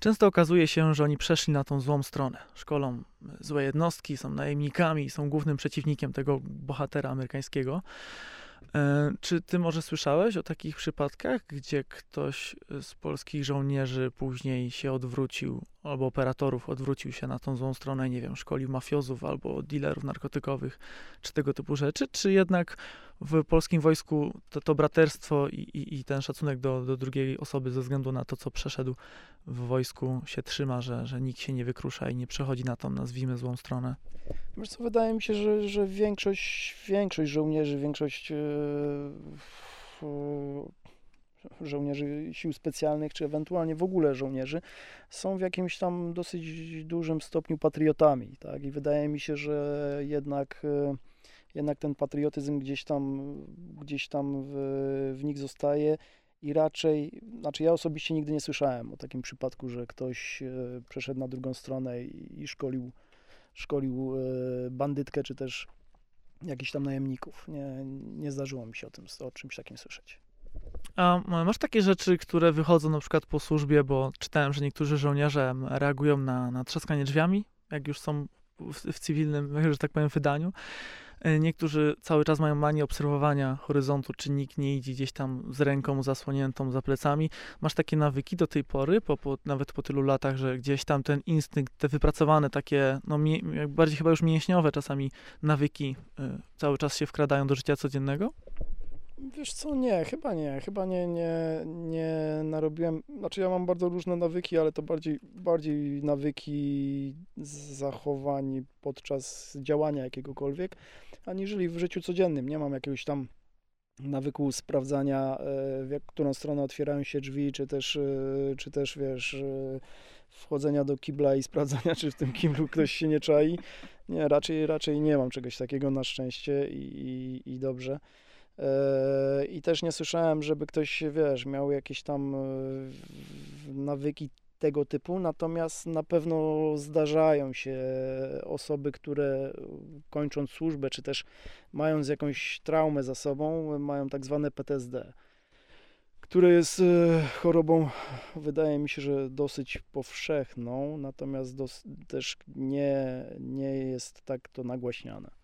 Często okazuje się, że oni przeszli na tą złą stronę. Szkolą złe jednostki, są najemnikami, są głównym przeciwnikiem tego bohatera amerykańskiego. E, Czy ty może słyszałeś o takich przypadkach, gdzie ktoś z polskich żołnierzy później się odwrócił, albo operatorów odwrócił się na tą złą stronę, nie wiem, szkolił mafiozów albo dealerów narkotykowych, czy tego typu rzeczy? Czy jednak w polskim wojsku to, to braterstwo i, i, i ten szacunek do, do drugiej osoby ze względu na to, co przeszedł w wojsku się trzyma, że, że nikt się nie wykrusza i nie przechodzi na tą, nazwijmy, złą stronę? Wiesz co, wydaje mi się, że, że większość, większość żołnierzy, większość e, żołnierzy sił specjalnych, czy ewentualnie w ogóle żołnierzy, są w jakimś tam dosyć dużym stopniu patriotami, tak? I wydaje mi się, że jednak, e, jednak ten patriotyzm gdzieś tam, gdzieś tam w, w nich zostaje i raczej, znaczy ja osobiście nigdy nie słyszałem o takim przypadku, że ktoś e, przeszedł na drugą stronę i, szkolił, szkolił e, bandytkę, czy też jakichś tam najemników. Nie, nie zdarzyło mi się o tym, o czymś takim słyszeć. A masz takie rzeczy, które wychodzą na przykład po służbie, bo czytałem, że niektórzy żołnierze reagują na, na trzaskanie drzwiami, jak już są w, w cywilnym, że tak powiem, wydaniu. E, niektórzy cały czas mają manię obserwowania horyzontu, czy nikt nie idzie gdzieś tam z ręką zasłoniętą za plecami. Masz takie nawyki do tej pory, po, po, nawet po tylu latach, że gdzieś tam ten instynkt, te wypracowane takie, no bardziej chyba już mięśniowe czasami nawyki y, cały czas się wkradają do życia codziennego? Wiesz co, nie, chyba nie, chyba nie, nie, nie narobiłem, znaczy ja mam bardzo różne nawyki, ale to bardziej, bardziej nawyki zachowań podczas działania jakiegokolwiek, aniżeli w życiu codziennym. Nie mam jakiegoś tam nawyku sprawdzania, e, w którą stronę otwierają się drzwi, czy też, e, czy też wiesz, e, wchodzenia do kibla i sprawdzania, czy w tym kiblu ktoś się nie czai. Nie, raczej, raczej nie mam czegoś takiego na szczęście i, i, i dobrze. I też nie słyszałem, żeby ktoś, wiesz, miał jakieś tam nawyki tego typu, natomiast na pewno zdarzają się osoby, które kończąc służbę, czy też mając jakąś traumę za sobą, mają tak zwane PTSD, które jest chorobą, wydaje mi się, że dosyć powszechną, natomiast dos- też nie, nie jest tak to nagłaśniane.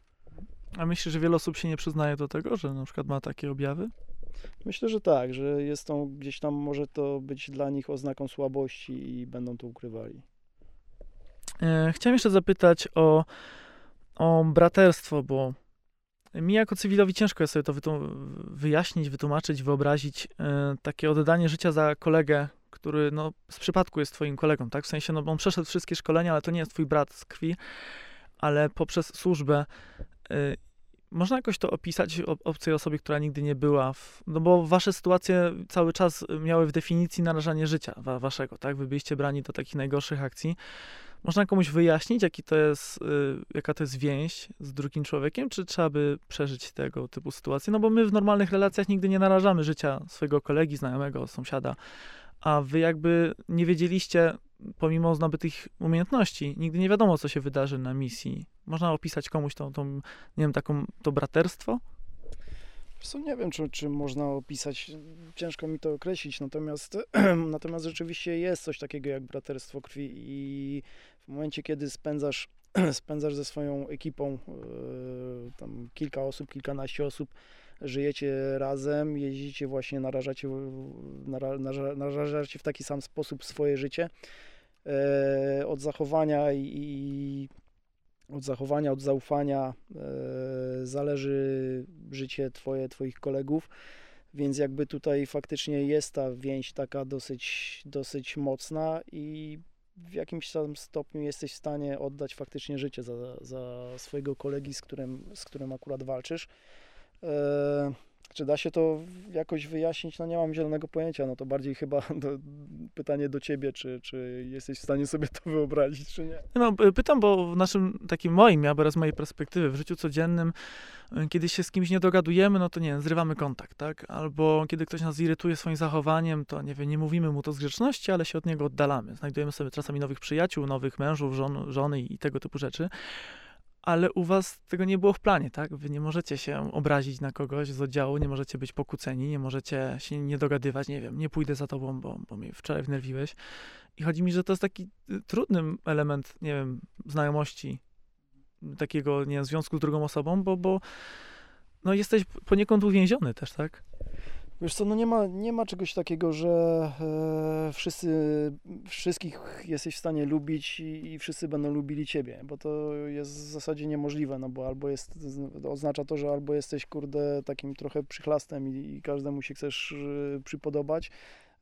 A myślisz, że wiele osób się nie przyznaje do tego, że na przykład ma takie objawy? Myślę, że tak, że jest to gdzieś tam, może to być dla nich oznaką słabości i będą to ukrywali. E, chciałem jeszcze zapytać o, o braterstwo, bo mi jako cywilowi ciężko jest sobie to wyjaśnić, wytłumaczyć, wyobrazić e, takie oddanie życia za kolegę, który no, z przypadku jest twoim kolegą, tak? W sensie, no, on przeszedł wszystkie szkolenia, ale to nie jest twój brat z krwi, ale poprzez służbę e, można jakoś to opisać obcej osobie, która nigdy nie była, w, no bo wasze sytuacje cały czas miały w definicji narażanie życia wa, waszego, tak? Wy byliście brani do takich najgorszych akcji. Można komuś wyjaśnić, jaki to jest, y, jaka to jest więź z drugim człowiekiem, czy trzeba by przeżyć tego typu sytuacje? No bo my w normalnych relacjach nigdy nie narażamy życia swojego kolegi, znajomego, sąsiada, a wy jakby nie wiedzieliście, pomimo zdobytych umiejętności, nigdy nie wiadomo, co się wydarzy na misji. Można opisać komuś tą, tą nie wiem, taką, to braterstwo? Co nie wiem, czy, czy można opisać, ciężko mi to określić, natomiast, natomiast rzeczywiście jest coś takiego jak braterstwo krwi i w momencie, kiedy spędzasz, spędzasz ze swoją ekipą yy, tam kilka osób, kilkanaście osób, żyjecie razem, jeździcie właśnie, narażacie, nara, narażacie w taki sam sposób swoje życie, od zachowania i, od zachowania, od zaufania e, zależy życie twoje, twoich kolegów, więc jakby tutaj faktycznie jest ta więź taka dosyć, dosyć mocna i w jakimś tam stopniu jesteś w stanie oddać faktycznie życie za, za swojego kolegi, z którym, z którym akurat walczysz. E, czy da się to jakoś wyjaśnić? No nie mam zielonego pojęcia. No to bardziej chyba do, pytanie do ciebie, czy, czy jesteś w stanie sobie to wyobrazić, czy nie? No, pytam, bo w naszym takim moim, ja z mojej perspektywy, w życiu codziennym, e, kiedy się z kimś nie dogadujemy, no to nie zrywamy kontakt, tak? Albo kiedy ktoś nas irytuje swoim zachowaniem, to nie wiem, nie mówimy mu to z grzeczności, ale się od niego oddalamy. Znajdujemy sobie czasami nowych przyjaciół, nowych mężów, żon, żony i tego typu rzeczy ale u was tego nie było w planie, tak? Wy nie możecie się obrazić na kogoś z oddziału, nie możecie być pokłóceni, nie możecie się nie dogadywać, nie wiem, nie pójdę za tobą, bo, bo mnie wczoraj wnerwiłeś. I chodzi mi, że to jest taki y, trudny element, nie wiem, znajomości, takiego, nie wiem, związku z drugą osobą, bo, bo no jesteś poniekąd uwięziony też, tak? Wiesz co, no nie ma, nie ma czegoś takiego, że e, wszyscy, wszystkich jesteś w stanie lubić i, i, wszyscy będą lubili ciebie, bo to jest w zasadzie niemożliwe, no bo albo jest, oznacza to, że albo jesteś, kurde, takim trochę przychlastem i, i każdemu się chcesz e, przypodobać,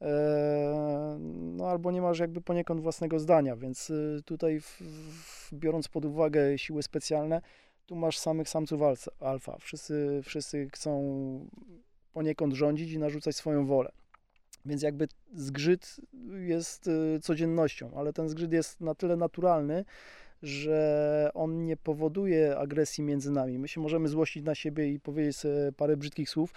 e, no albo nie masz jakby poniekąd własnego zdania, więc e, tutaj w, w, biorąc pod uwagę siły specjalne, tu masz samych samców alfa. Wszyscy, wszyscy chcą poniekąd rządzić i narzucać swoją wolę. Więc jakby zgrzyt jest y, codziennością, ale ten zgrzyt jest na tyle naturalny, że on nie powoduje agresji między nami. My się możemy złościć na siebie i powiedzieć parę brzydkich słów,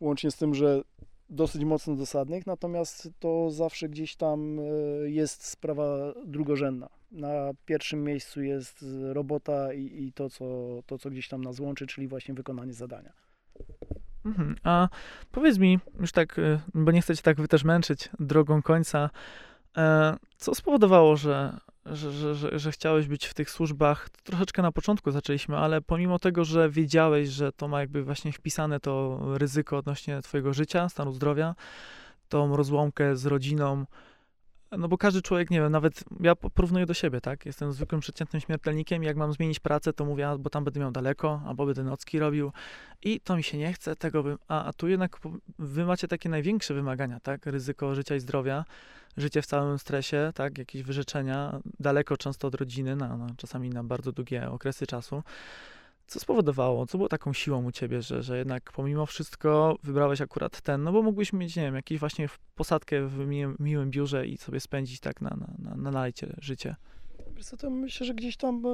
łącznie z tym, że dosyć mocno dosadnych, natomiast to zawsze gdzieś tam e, jest sprawa drugorzędna. Na pierwszym miejscu jest robota i, i to, co, to, co gdzieś tam nas łączy, czyli właśnie wykonanie zadania. Mhm. A powiedz mi, już tak, y, bo nie chcę cię tak też męczyć drogą końca, e, co spowodowało, że, że, że, że, że chciałeś być w tych służbach? Troszeczkę na początku zaczęliśmy, ale pomimo tego, że wiedziałeś, że to ma jakby właśnie wpisane to ryzyko odnośnie twojego życia, stanu zdrowia, tą rozłąkę z rodziną, no bo każdy człowiek, nie wiem, nawet ja porównuję do siebie, tak? Jestem zwykłym przeciętnym śmiertelnikiem jak mam zmienić pracę, to mówię, bo tam będę miał daleko, albo będę nocki robił i to mi się nie chce, tego bym, a, a tu jednak wy macie takie największe wymagania, tak? Ryzyko życia i zdrowia, życie w całym stresie, tak? Jakieś wyrzeczenia, daleko często od rodziny, na, na czasami na bardzo długie okresy czasu. Co spowodowało, co było taką siłą u ciebie, że, że jednak pomimo wszystko wybrałeś akurat ten, no bo mógłbyś mieć, nie wiem, jakąś właśnie posadkę w miłym, miłym biurze i sobie spędzić tak na, na, na, na lajcie życie. Wiesz co, to myślę, że gdzieś tam e,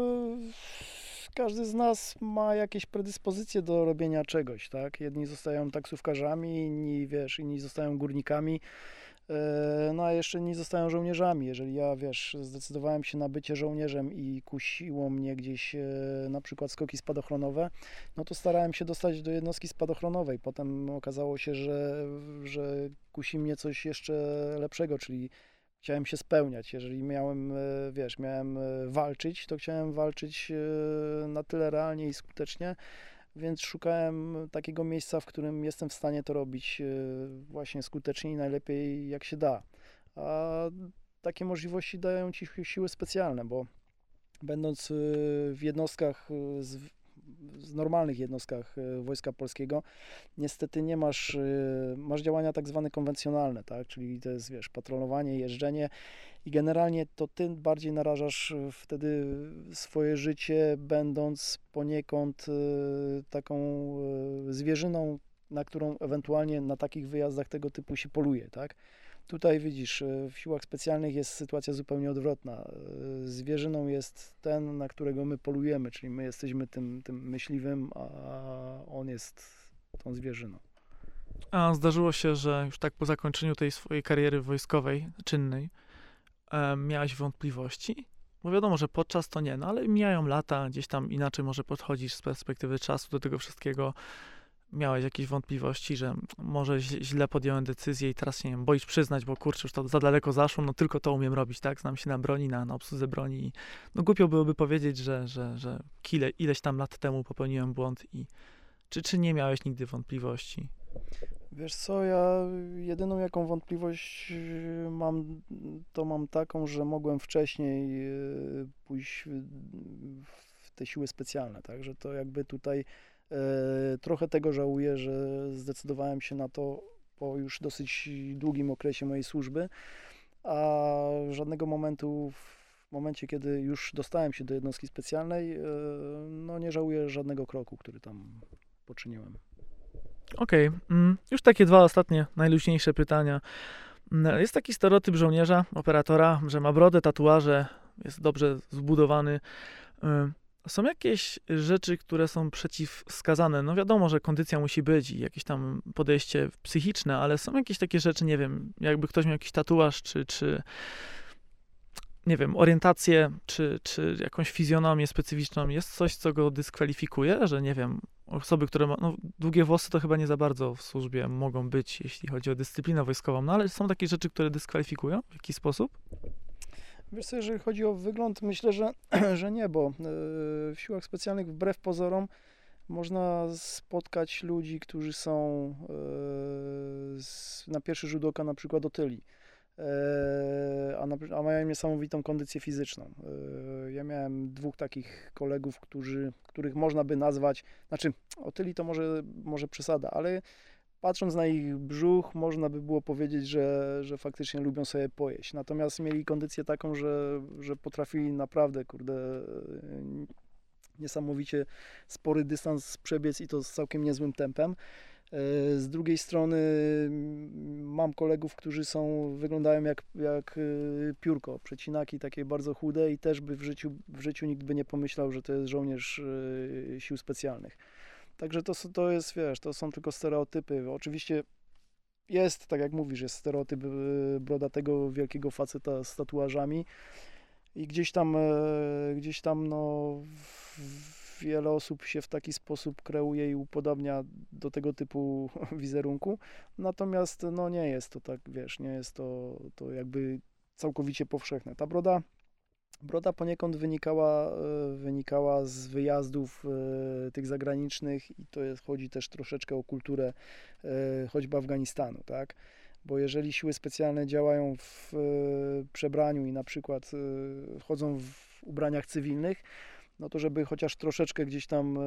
każdy z nas ma jakieś predyspozycje do robienia czegoś, tak? Jedni zostają taksówkarzami, inni, wiesz, inni zostają górnikami, no a jeszcze nie zostają żołnierzami. Jeżeli ja, wiesz, zdecydowałem się na bycie żołnierzem i kusiło mnie gdzieś e, na przykład skoki spadochronowe, no to starałem się dostać do jednostki spadochronowej. Potem okazało się, że, że kusi mnie coś jeszcze lepszego, czyli chciałem się spełniać. Jeżeli miałem, e, wiesz, miałem walczyć, to chciałem walczyć na tyle realnie i skutecznie, więc szukałem takiego miejsca, w którym jestem w stanie to robić e, właśnie skutecznie i najlepiej jak się da. A takie możliwości dają ci siły specjalne, bo będąc e, w jednostkach e, z normalnych jednostkach Wojska Polskiego niestety nie masz, masz działania tak zwane konwencjonalne, tak, czyli to jest, wiesz, patrolowanie, jeżdżenie i generalnie to ty bardziej narażasz e, wtedy swoje życie, będąc poniekąd taką zwierzyną, na którą ewentualnie na takich wyjazdach tego typu się poluje, tak. Tutaj widzisz, w siłach specjalnych jest sytuacja zupełnie odwrotna. Zwierzyną jest ten, na którego my polujemy, czyli my jesteśmy tym, tym myśliwym, a on jest tą zwierzyną. A zdarzyło się, że już tak po zakończeniu tej swojej kariery wojskowej, czynnej, e, miałeś wątpliwości? Bo wiadomo, że podczas to nie, no ale mijają lata, gdzieś tam inaczej może podchodzisz z perspektywy czasu do tego wszystkiego miałeś jakieś wątpliwości, że może źle podjąłem decyzję i teraz nie wiem, boisz przyznać, bo kurczę, już to za daleko zaszło, no tylko to umiem robić, tak? Znam się na broni, na, na obsłudze broni. No głupio byłoby powiedzieć, że, że, że kile, ileś tam lat temu popełniłem błąd i czy, czy nie miałeś nigdy wątpliwości? Wiesz co, ja jedyną jaką wątpliwość y, mam, to mam taką, że mogłem wcześniej y, pójść w te siły specjalne, tak? Że to jakby tutaj E, trochę tego żałuję, że zdecydowałem się na to po już dosyć długim okresie mojej służby, a żadnego momentu w momencie, kiedy już dostałem się do jednostki specjalnej, no nie żałuję żadnego kroku, który tam poczyniłem. Okej, okay. Mm, już takie dwa ostatnie, najluźniejsze pytania. Mm, jest taki stereotyp żołnierza, operatora, że ma brodę, tatuaże, jest dobrze zbudowany. Są jakieś rzeczy, które są przeciwwskazane? No wiadomo, że kondycja musi być i jakieś tam podejście psychiczne, ale są jakieś takie rzeczy, nie wiem, jakby ktoś miał jakiś tatuaż, czy, czy nie wiem, orientację, czy, czy jakąś fizjonomię specyficzną, jest coś, co go dyskwalifikuje, że nie wiem, osoby, które mają, no, długie włosy to chyba nie za bardzo w służbie mogą być, jeśli chodzi o dyscyplinę wojskową, no ale są takie rzeczy, które dyskwalifikują w jakiś sposób? Wiesz co, jeżeli chodzi o wygląd, myślę, że, że nie, bo e, w siłach specjalnych wbrew pozorom można spotkać ludzi, którzy są e, na pierwszy rzut oka na przykład otyli, e, a, na, a mają niesamowitą kondycję fizyczną. Ja miałem dwóch takich kolegów, którzy, których można by nazwać, znaczy otyli to może, może przesada, ale patrząc na ich brzuch, można by było powiedzieć, że, że faktycznie lubią sobie pojeść. Natomiast mieli kondycję taką, że, że potrafili naprawdę, kurde, niesamowicie spory dystans przebiec i to z całkiem niezłym tempem. Z drugiej strony mam kolegów, którzy są, wyglądają jak, jak piórko, przecinaki takie bardzo chude i też by w życiu, w życiu nikt by nie pomyślał, że to jest żołnierz sił specjalnych. Także to, to jest, wiesz, to są tylko stereotypy. Oczywiście jest, tak jak mówisz, jest stereotyp brodatego wielkiego faceta z tatuażami i gdzieś tam, e, gdzieś tam no, wiele osób się w taki sposób kreuje i upodobnia do tego typu wizerunku, natomiast no nie jest to tak, wiesz, nie jest to, to jakby całkowicie powszechne. Ta broda Broda poniekąd wynikała, e, wynikała z wyjazdów e, tych zagranicznych i to jest, chodzi też troszeczkę o kulturę e, choćby Afganistanu, tak? Bo jeżeli siły specjalne działają w przebraniu i na przykład chodzą w ubraniach cywilnych, no to żeby chociaż troszeczkę gdzieś tam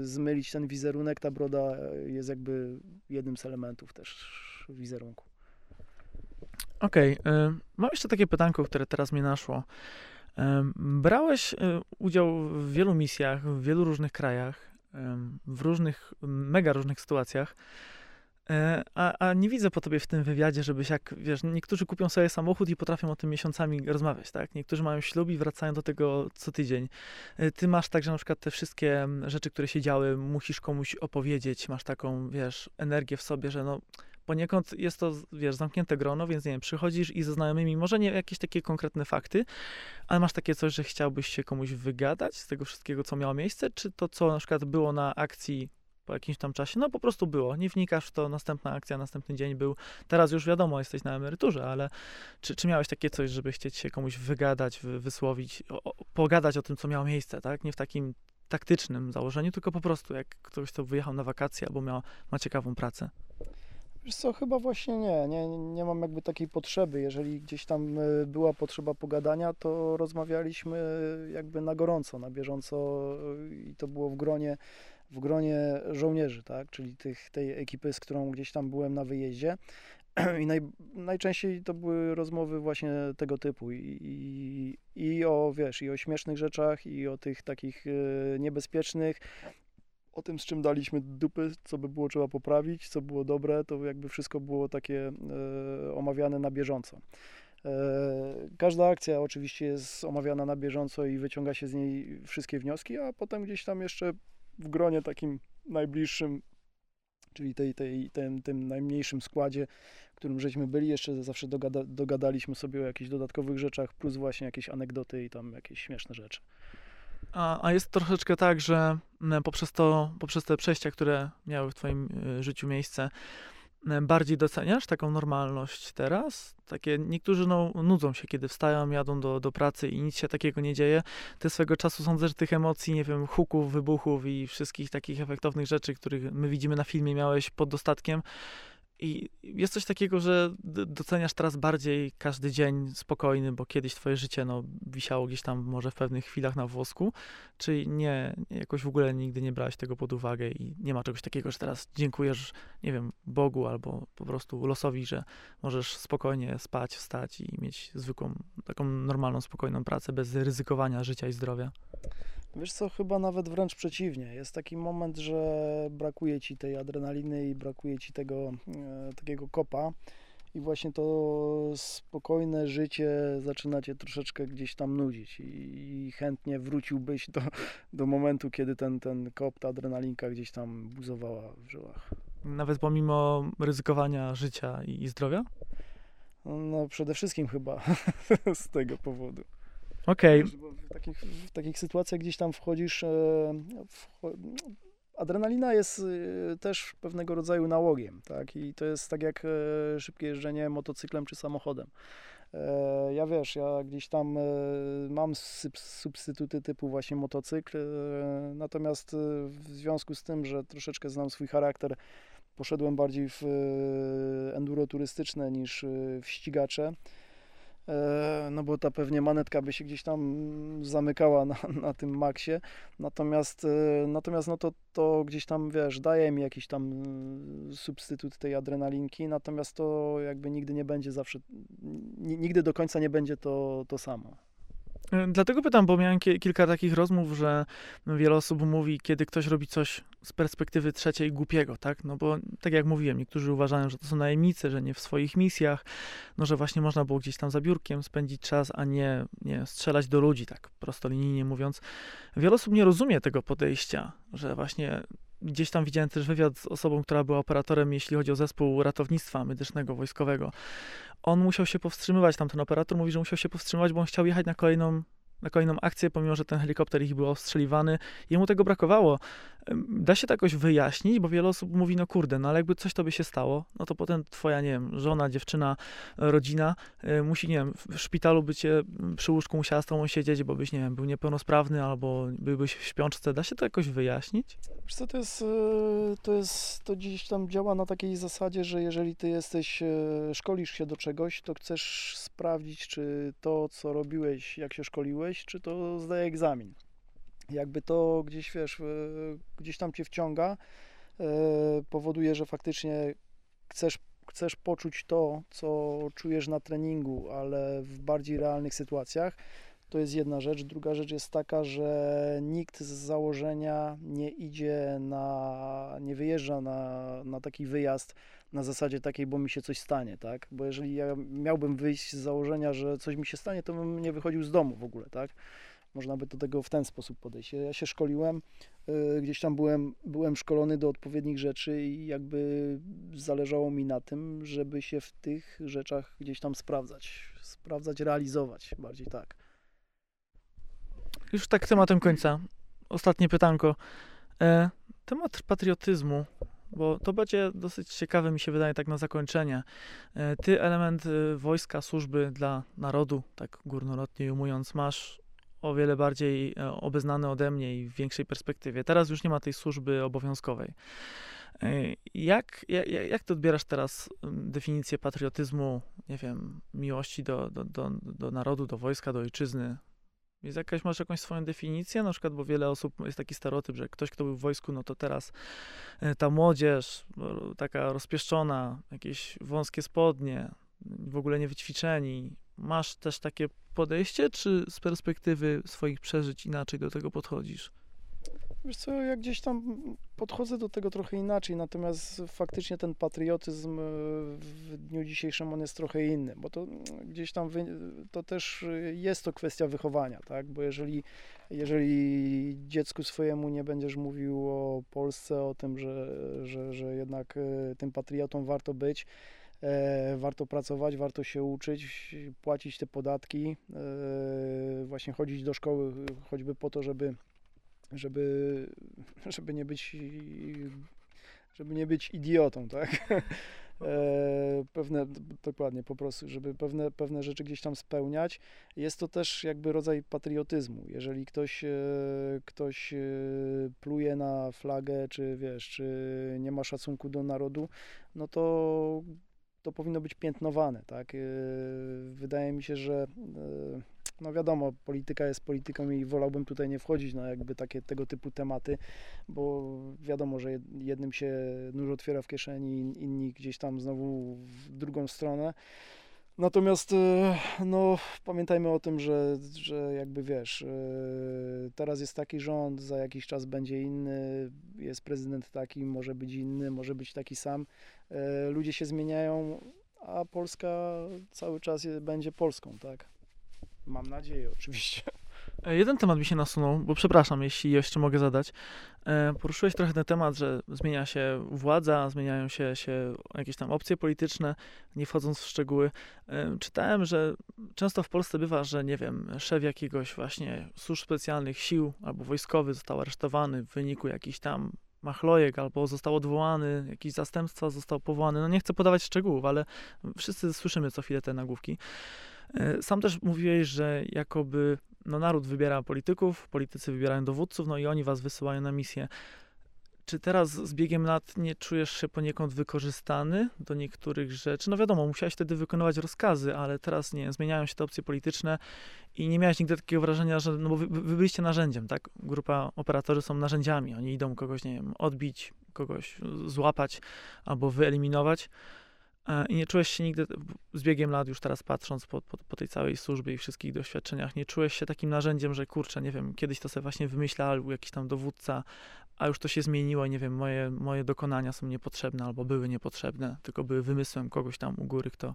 zmylić ten wizerunek, ta broda jest jakby jednym z elementów też wizerunku. Okej, okay. mam jeszcze takie pytanko, które teraz mi naszło. Brałeś e, udział w wielu misjach, w wielu różnych krajach, w różnych, mega różnych sytuacjach. E, a, a, nie widzę po tobie w tym wywiadzie, żebyś jak, wiesz, niektórzy kupią sobie samochód i potrafią o tym miesiącami rozmawiać, tak? Niektórzy mają ślub i wracają do tego co tydzień. E, ty masz także na przykład te wszystkie rzeczy, które się działy, musisz komuś opowiedzieć, masz taką, wiesz, energię w sobie, że no, poniekąd jest to, wiesz, zamknięte grono, więc nie wiem, przychodzisz i ze znajomymi, może nie jakieś takie konkretne fakty, ale masz takie coś, że chciałbyś się komuś wygadać z tego wszystkiego, co miało miejsce, czy to, co na przykład było na akcji po jakimś tam czasie, no po prostu było. Nie wnikasz w to, następna akcja, następny dzień był. Teraz już wiadomo, jesteś na emeryturze, ale czy, czy miałeś takie coś, żeby chcieć się komuś wygadać, wysłowić, o, pogadać o tym, co miało miejsce, tak? Nie w takim taktycznym założeniu, tylko po prostu jak ktoś, kto wyjechał na wakacje albo miał, ma ciekawą pracę. Wiesz co, chyba właśnie nie, nie, nie mam jakby takiej potrzeby. Jeżeli gdzieś tam e, była potrzeba pogadania, to rozmawialiśmy jakby na gorąco, na bieżąco e, i to było w gronie, w gronie żołnierzy, tak, czyli tych, tej ekipy, z którą gdzieś tam byłem na wyjeździe. I naj, najczęściej to były rozmowy właśnie tego typu i, i, i, o, wiesz, i o śmiesznych rzeczach, i o tych takich e, niebezpiecznych, o tym, z czym daliśmy dupy, co by było trzeba poprawić, co było dobre, to jakby wszystko było takie e, omawiane na bieżąco. E, każda akcja oczywiście jest omawiana na bieżąco i wyciąga się z niej wszystkie wnioski, a potem gdzieś tam jeszcze w gronie takim najbliższym, czyli tej, tej, tym, tym najmniejszym składzie, w którym żeśmy byli, jeszcze zawsze dogada, dogadaliśmy sobie o jakichś dodatkowych rzeczach, plus właśnie jakieś anegdoty i tam jakieś śmieszne rzeczy. A, a jest troszeczkę tak, że poprzez, to, poprzez te przejścia, które miały w Twoim e, życiu miejsce, bardziej doceniasz taką normalność teraz? Takie, niektórzy no, nudzą się, kiedy wstają, jadą do, do pracy i nic się takiego nie dzieje. Ty swego czasu sądzę, że tych emocji, nie wiem, huków, wybuchów i wszystkich takich efektownych rzeczy, których my widzimy na filmie, miałeś pod dostatkiem. I jest coś takiego, że doceniasz teraz bardziej każdy dzień spokojny, bo kiedyś twoje życie no, wisiało gdzieś tam może w pewnych chwilach na włosku, czy nie, jakoś w ogóle nigdy nie brałeś tego pod uwagę i nie ma czegoś takiego, że teraz dziękujesz, nie wiem, Bogu albo po prostu losowi, że możesz spokojnie spać, wstać i mieć zwykłą, taką normalną, spokojną pracę bez ryzykowania życia i zdrowia? Wiesz co, chyba nawet wręcz przeciwnie. Jest taki moment, że brakuje ci tej adrenaliny i brakuje ci tego e, takiego kopa i właśnie to spokojne życie zaczyna cię troszeczkę gdzieś tam nudzić i, i chętnie wróciłbyś do, do momentu, kiedy ten, ten kop, ta adrenalinka gdzieś tam buzowała w żyłach. Nawet pomimo ryzykowania życia i, i zdrowia? No przede wszystkim chyba z tego powodu. Okej. Okay. W, takich, w takich sytuacjach gdzieś tam wchodzisz, e, adrenalina jest e, też pewnego rodzaju nałogiem, tak? I to jest tak jak e, szybkie jeżdżenie motocyklem czy samochodem. Ja wiesz, ja gdzieś tam mam substytuty typu właśnie motocykl, natomiast w związku z tym, że troszeczkę znam swój charakter, poszedłem bardziej w enduro turystyczne niż w ścigacze. E, no bo ta pewnie manetka by się gdzieś tam zamykała na, na tym maksie, natomiast, e, natomiast no to, to gdzieś tam, wiesz, daje mi jakiś tam e, substytut tej adrenalinki, natomiast to jakby nigdy nie będzie zawsze, nigdy do końca nie będzie to, to samo. E, dlatego pytam, bo miałem kilka takich rozmów, że wiele osób mówi, kiedy ktoś robi coś z perspektywy trzeciej głupiego, tak? No bo tak jak mówiłem, niektórzy uważają, że to są najemnicy, że nie w swoich misjach, no że właśnie można było gdzieś tam za biurkiem spędzić czas, a nie, nie strzelać do ludzi, tak prostolinijnie mówiąc. Wiele osób nie rozumie tego podejścia, że właśnie gdzieś tam widziałem też wywiad z osobą, która była operatorem, jeśli chodzi o zespół ratownictwa medycznego, wojskowego. On musiał się powstrzymywać, tamten operator mówi, że musiał się powstrzymywać, bo on chciał jechać na kolejną na kolejną akcję, pomimo że ten helikopter ich był ostrzeliwany. Jemu tego brakowało. Da się to jakoś wyjaśnić, bo wiele osób mówi, no kurde, no ale jakby coś to by się stało, no to potem twoja, nie wiem, żona, dziewczyna, rodzina y, musi, nie wiem, w szpitalu by cię przy łóżku musiała z tobą siedzieć, bo byś, nie wiem, był niepełnosprawny albo byłbyś w śpiączce. Da się to jakoś wyjaśnić? Wiesz co, to jest, y, to jest, to gdzieś tam działa na takiej zasadzie, że jeżeli ty jesteś, szkolisz się do czegoś, to chcesz sprawdzić, czy to, co robiłeś, jak się szkoliłeś, czy to zdaje egzamin jakby to gdzieś, wiesz, gdzieś tam cię wciąga, e, powoduje, że faktycznie chcesz, chcesz poczuć to, co czujesz na treningu, ale w bardziej realnych sytuacjach. To jest jedna rzecz. Druga rzecz jest taka, że nikt z założenia nie idzie na, nie wyjeżdża na, na taki wyjazd na zasadzie takiej, bo mi się coś stanie, tak? Bo jeżeli ja miałbym wyjść z założenia, że coś mi się stanie, to bym nie wychodził z domu w ogóle, tak? Można by do tego w ten sposób podejść. Ja się szkoliłem, y, gdzieś tam byłem, byłem szkolony do odpowiednich rzeczy i jakby zależało mi na tym, żeby się w tych rzeczach gdzieś tam sprawdzać. Sprawdzać, realizować, bardziej tak. Już tak tematem końca. Ostatnie pytanko. E, temat patriotyzmu bo to będzie dosyć ciekawe, mi się wydaje, tak na zakończenie. E, ty element y, wojska, służby dla narodu, tak górnolotnie ujmując, masz o wiele bardziej e, obeznany ode mnie i w większej perspektywie. Teraz już nie ma tej służby obowiązkowej. E, jak, jak, jak ty odbierasz teraz definicję patriotyzmu, nie wiem, miłości do, do, do, do narodu, do wojska, do ojczyzny? Jest jakaś, masz jakąś swoją definicję? Na przykład, bo wiele osób, jest taki stereotyp, że ktoś, kto był w wojsku, no to teraz e, ta młodzież, taka rozpieszczona, jakieś wąskie spodnie, w ogóle niewyćwiczeni. Masz też takie podejście, czy z perspektywy swoich przeżyć inaczej do tego podchodzisz? Wiesz co, ja gdzieś tam podchodzę do tego trochę inaczej, natomiast faktycznie ten patriotyzm e, w dniu dzisiejszym on jest trochę inny, bo to gdzieś tam to też jest to kwestia wychowania, tak? Bo jeżeli, jeżeli dziecku swojemu nie będziesz mówił o Polsce, o tym, że, że, że jednak e, tym patriotą warto być, E, warto pracować, warto się uczyć, płacić te podatki, e, właśnie chodzić do szkoły, choćby po to, żeby, żeby, żeby nie być żeby nie być idiotą, tak? E, pewne, dokładnie, po prostu, żeby pewne, pewne rzeczy gdzieś tam spełniać. Jest to też jakby rodzaj patriotyzmu. Jeżeli ktoś, ktoś pluje na flagę, czy wiesz, czy nie ma szacunku do narodu, no to to powinno być piętnowane, tak? Yy, wydaje mi się, że yy, no wiadomo, polityka jest polityką i wolałbym tutaj nie wchodzić na jakby takie tego typu tematy, bo wiadomo, że jednym się nóż otwiera w kieszeni, inni gdzieś tam znowu w drugą stronę. Natomiast yy, no, pamiętajmy o tym, że, że jakby wiesz, teraz jest taki rząd, za jakiś czas będzie inny, jest prezydent taki, może być inny, może być taki sam. E, ludzie się zmieniają, a Polska cały czas będzie Polską, tak? Mam nadzieję, oczywiście. E, jeden temat mi się nasunął, bo przepraszam, jeśli jeszcze mogę zadać. E, poruszyłeś trochę ten temat, że zmienia się władza, zmieniają się, się jakieś tam opcje polityczne, nie wchodząc w szczegóły. Czytałem, że często w Polsce bywa, że nie wiem, szef jakiegoś właśnie służb specjalnych sił albo wojskowy został aresztowany w wyniku jakichś tam machlojek, albo został odwołany, jakieś zastępstwa został powołany. No nie chcę podawać szczegółów, ale wszyscy słyszymy co chwilę te nagłówki. E, sam też mówiłeś, że jakoby no, naród wybiera polityków, politycy wybierają dowódców, no i oni was wysyłają na misję. Czy teraz z biegiem lat nie czujesz się poniekąd wykorzystany do niektórych rzeczy? No wiadomo, musiałeś wtedy wykonywać rozkazy, ale teraz nie, zmieniają się te opcje polityczne i nie miałeś nigdy takiego wrażenia, że, no bo wy, wy byliście narzędziem, tak? Grupa operatorzy są narzędziami, oni idą kogoś, nie wiem, odbić, kogoś złapać albo wyeliminować. E, I nie czułeś się nigdy, z biegiem lat, już teraz patrząc po, po, po, tej całej służbie i wszystkich doświadczeniach, nie czułeś się takim narzędziem, że kurczę, nie wiem, kiedyś to sobie właśnie wymyślał, był jakiś tam dowódca, a już to się zmieniło nie wiem, moje, moje dokonania są niepotrzebne albo były niepotrzebne, tylko były wymysłem kogoś tam u góry, kto,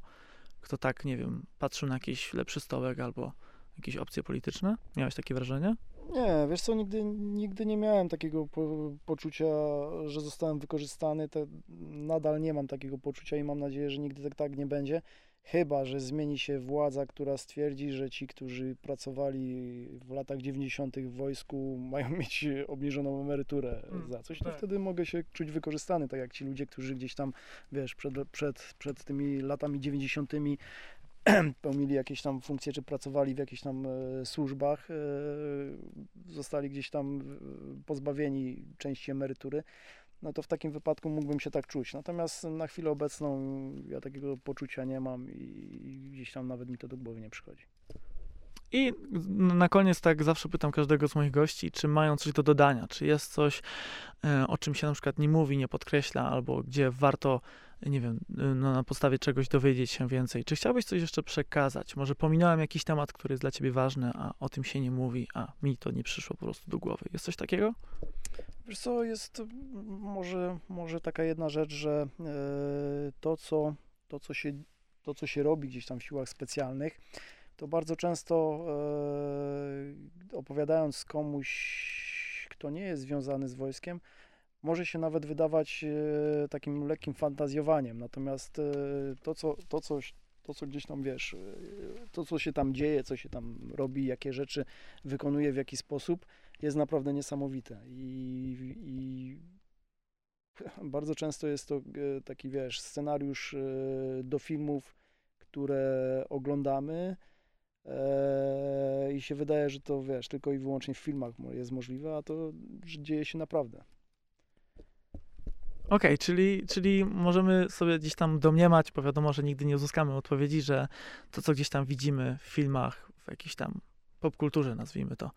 kto tak, nie wiem, patrzył na jakiś lepszy stołek albo jakieś opcje polityczne? Miałeś takie wrażenie? Nie, wiesz co, nigdy, nigdy nie miałem takiego po, poczucia, że zostałem wykorzystany. Te, nadal nie mam takiego poczucia i mam nadzieję, że nigdy tak, tak nie będzie. Chyba, że zmieni się władza, która stwierdzi, że ci, którzy pracowali w latach 90. w wojsku, mają mieć obniżoną emeryturę Mm, za coś, to tak. wtedy mogę się czuć wykorzystany, tak jak ci ludzie, którzy gdzieś tam, wiesz, przed, przed, przed tymi latami 90. pełnili jakieś tam funkcje, czy pracowali w jakichś tam e, służbach, e, zostali gdzieś tam e, pozbawieni części emerytury, no to w takim wypadku mógłbym się tak czuć. Natomiast na chwilę obecną ja takiego poczucia nie mam i gdzieś tam nawet mi to do głowy nie przychodzi. I na koniec tak zawsze pytam każdego z moich gości, czy mają coś do dodania, czy jest coś, o czym się na przykład nie mówi, nie podkreśla, albo gdzie warto, nie wiem, no, na podstawie czegoś dowiedzieć się więcej. Czy chciałbyś coś jeszcze przekazać? Może pominąłem jakiś temat, który jest dla ciebie ważny, a o tym się nie mówi, a mi to nie przyszło po prostu do głowy. Jest coś takiego? Wiesz co, jest może, może taka jedna rzecz, że e, to, co, to, co się, to, co się robi gdzieś tam w siłach specjalnych, to bardzo często e, opowiadając komuś, kto nie jest związany z wojskiem, może się nawet wydawać e, takim lekkim fantazjowaniem. Natomiast e, to, co, to, co, to, co gdzieś tam wiesz, e, to, co się tam dzieje, co się tam robi, jakie rzeczy wykonuje, w jaki sposób, jest naprawdę niesamowite. I, i bardzo często jest to taki, wiesz, scenariusz do filmów, które oglądamy i się wydaje, że to, wiesz, tylko i wyłącznie w filmach jest możliwe, a to dzieje się naprawdę. Okej, czyli, czyli możemy sobie gdzieś tam domniemać, bo wiadomo, że nigdy nie uzyskamy odpowiedzi, że to, co gdzieś tam widzimy w filmach, w jakiejś tam popkulturze, nazwijmy to,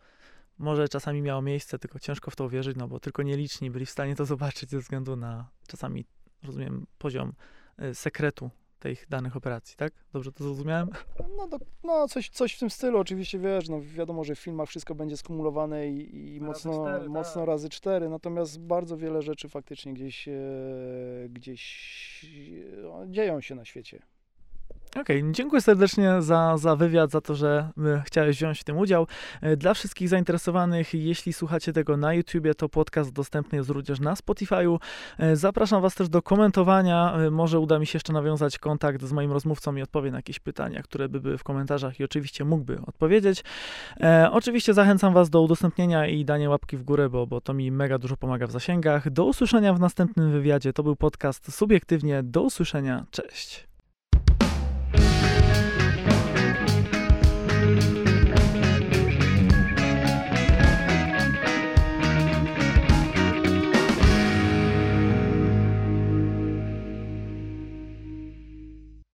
może czasami miało miejsce, tylko ciężko w to uwierzyć, no bo tylko nieliczni byli w stanie to zobaczyć ze względu na czasami, rozumiem, poziom y, sekretu tych danych operacji, tak? Dobrze to zrozumiałem? No, do, no coś, coś w tym stylu, oczywiście, wiesz, no wiadomo, że w filmach wszystko będzie skumulowane i, i Razy mocno, cztery, mocno tak. razy cztery, natomiast bardzo wiele rzeczy faktycznie gdzieś, e, gdzieś e, dzieją się na świecie. Okej, dziękuję serdecznie za, za wywiad, za to, że e, chciałeś wziąć w tym udział. E, Dla wszystkich zainteresowanych, jeśli słuchacie tego na YouTubie, to podcast dostępny jest również na Spotify'u. E, Zapraszam Was też do komentowania. Może uda mi się jeszcze nawiązać kontakt z moim rozmówcą i odpowie na jakieś pytania, które by były w komentarzach i oczywiście mógłby odpowiedzieć. E, oczywiście zachęcam Was do udostępnienia i dania łapki w górę, bo, bo to mi mega dużo pomaga w zasięgach. Do usłyszenia w następnym wywiadzie. To był podcast Subiektywnie. Do usłyszenia. Cześć.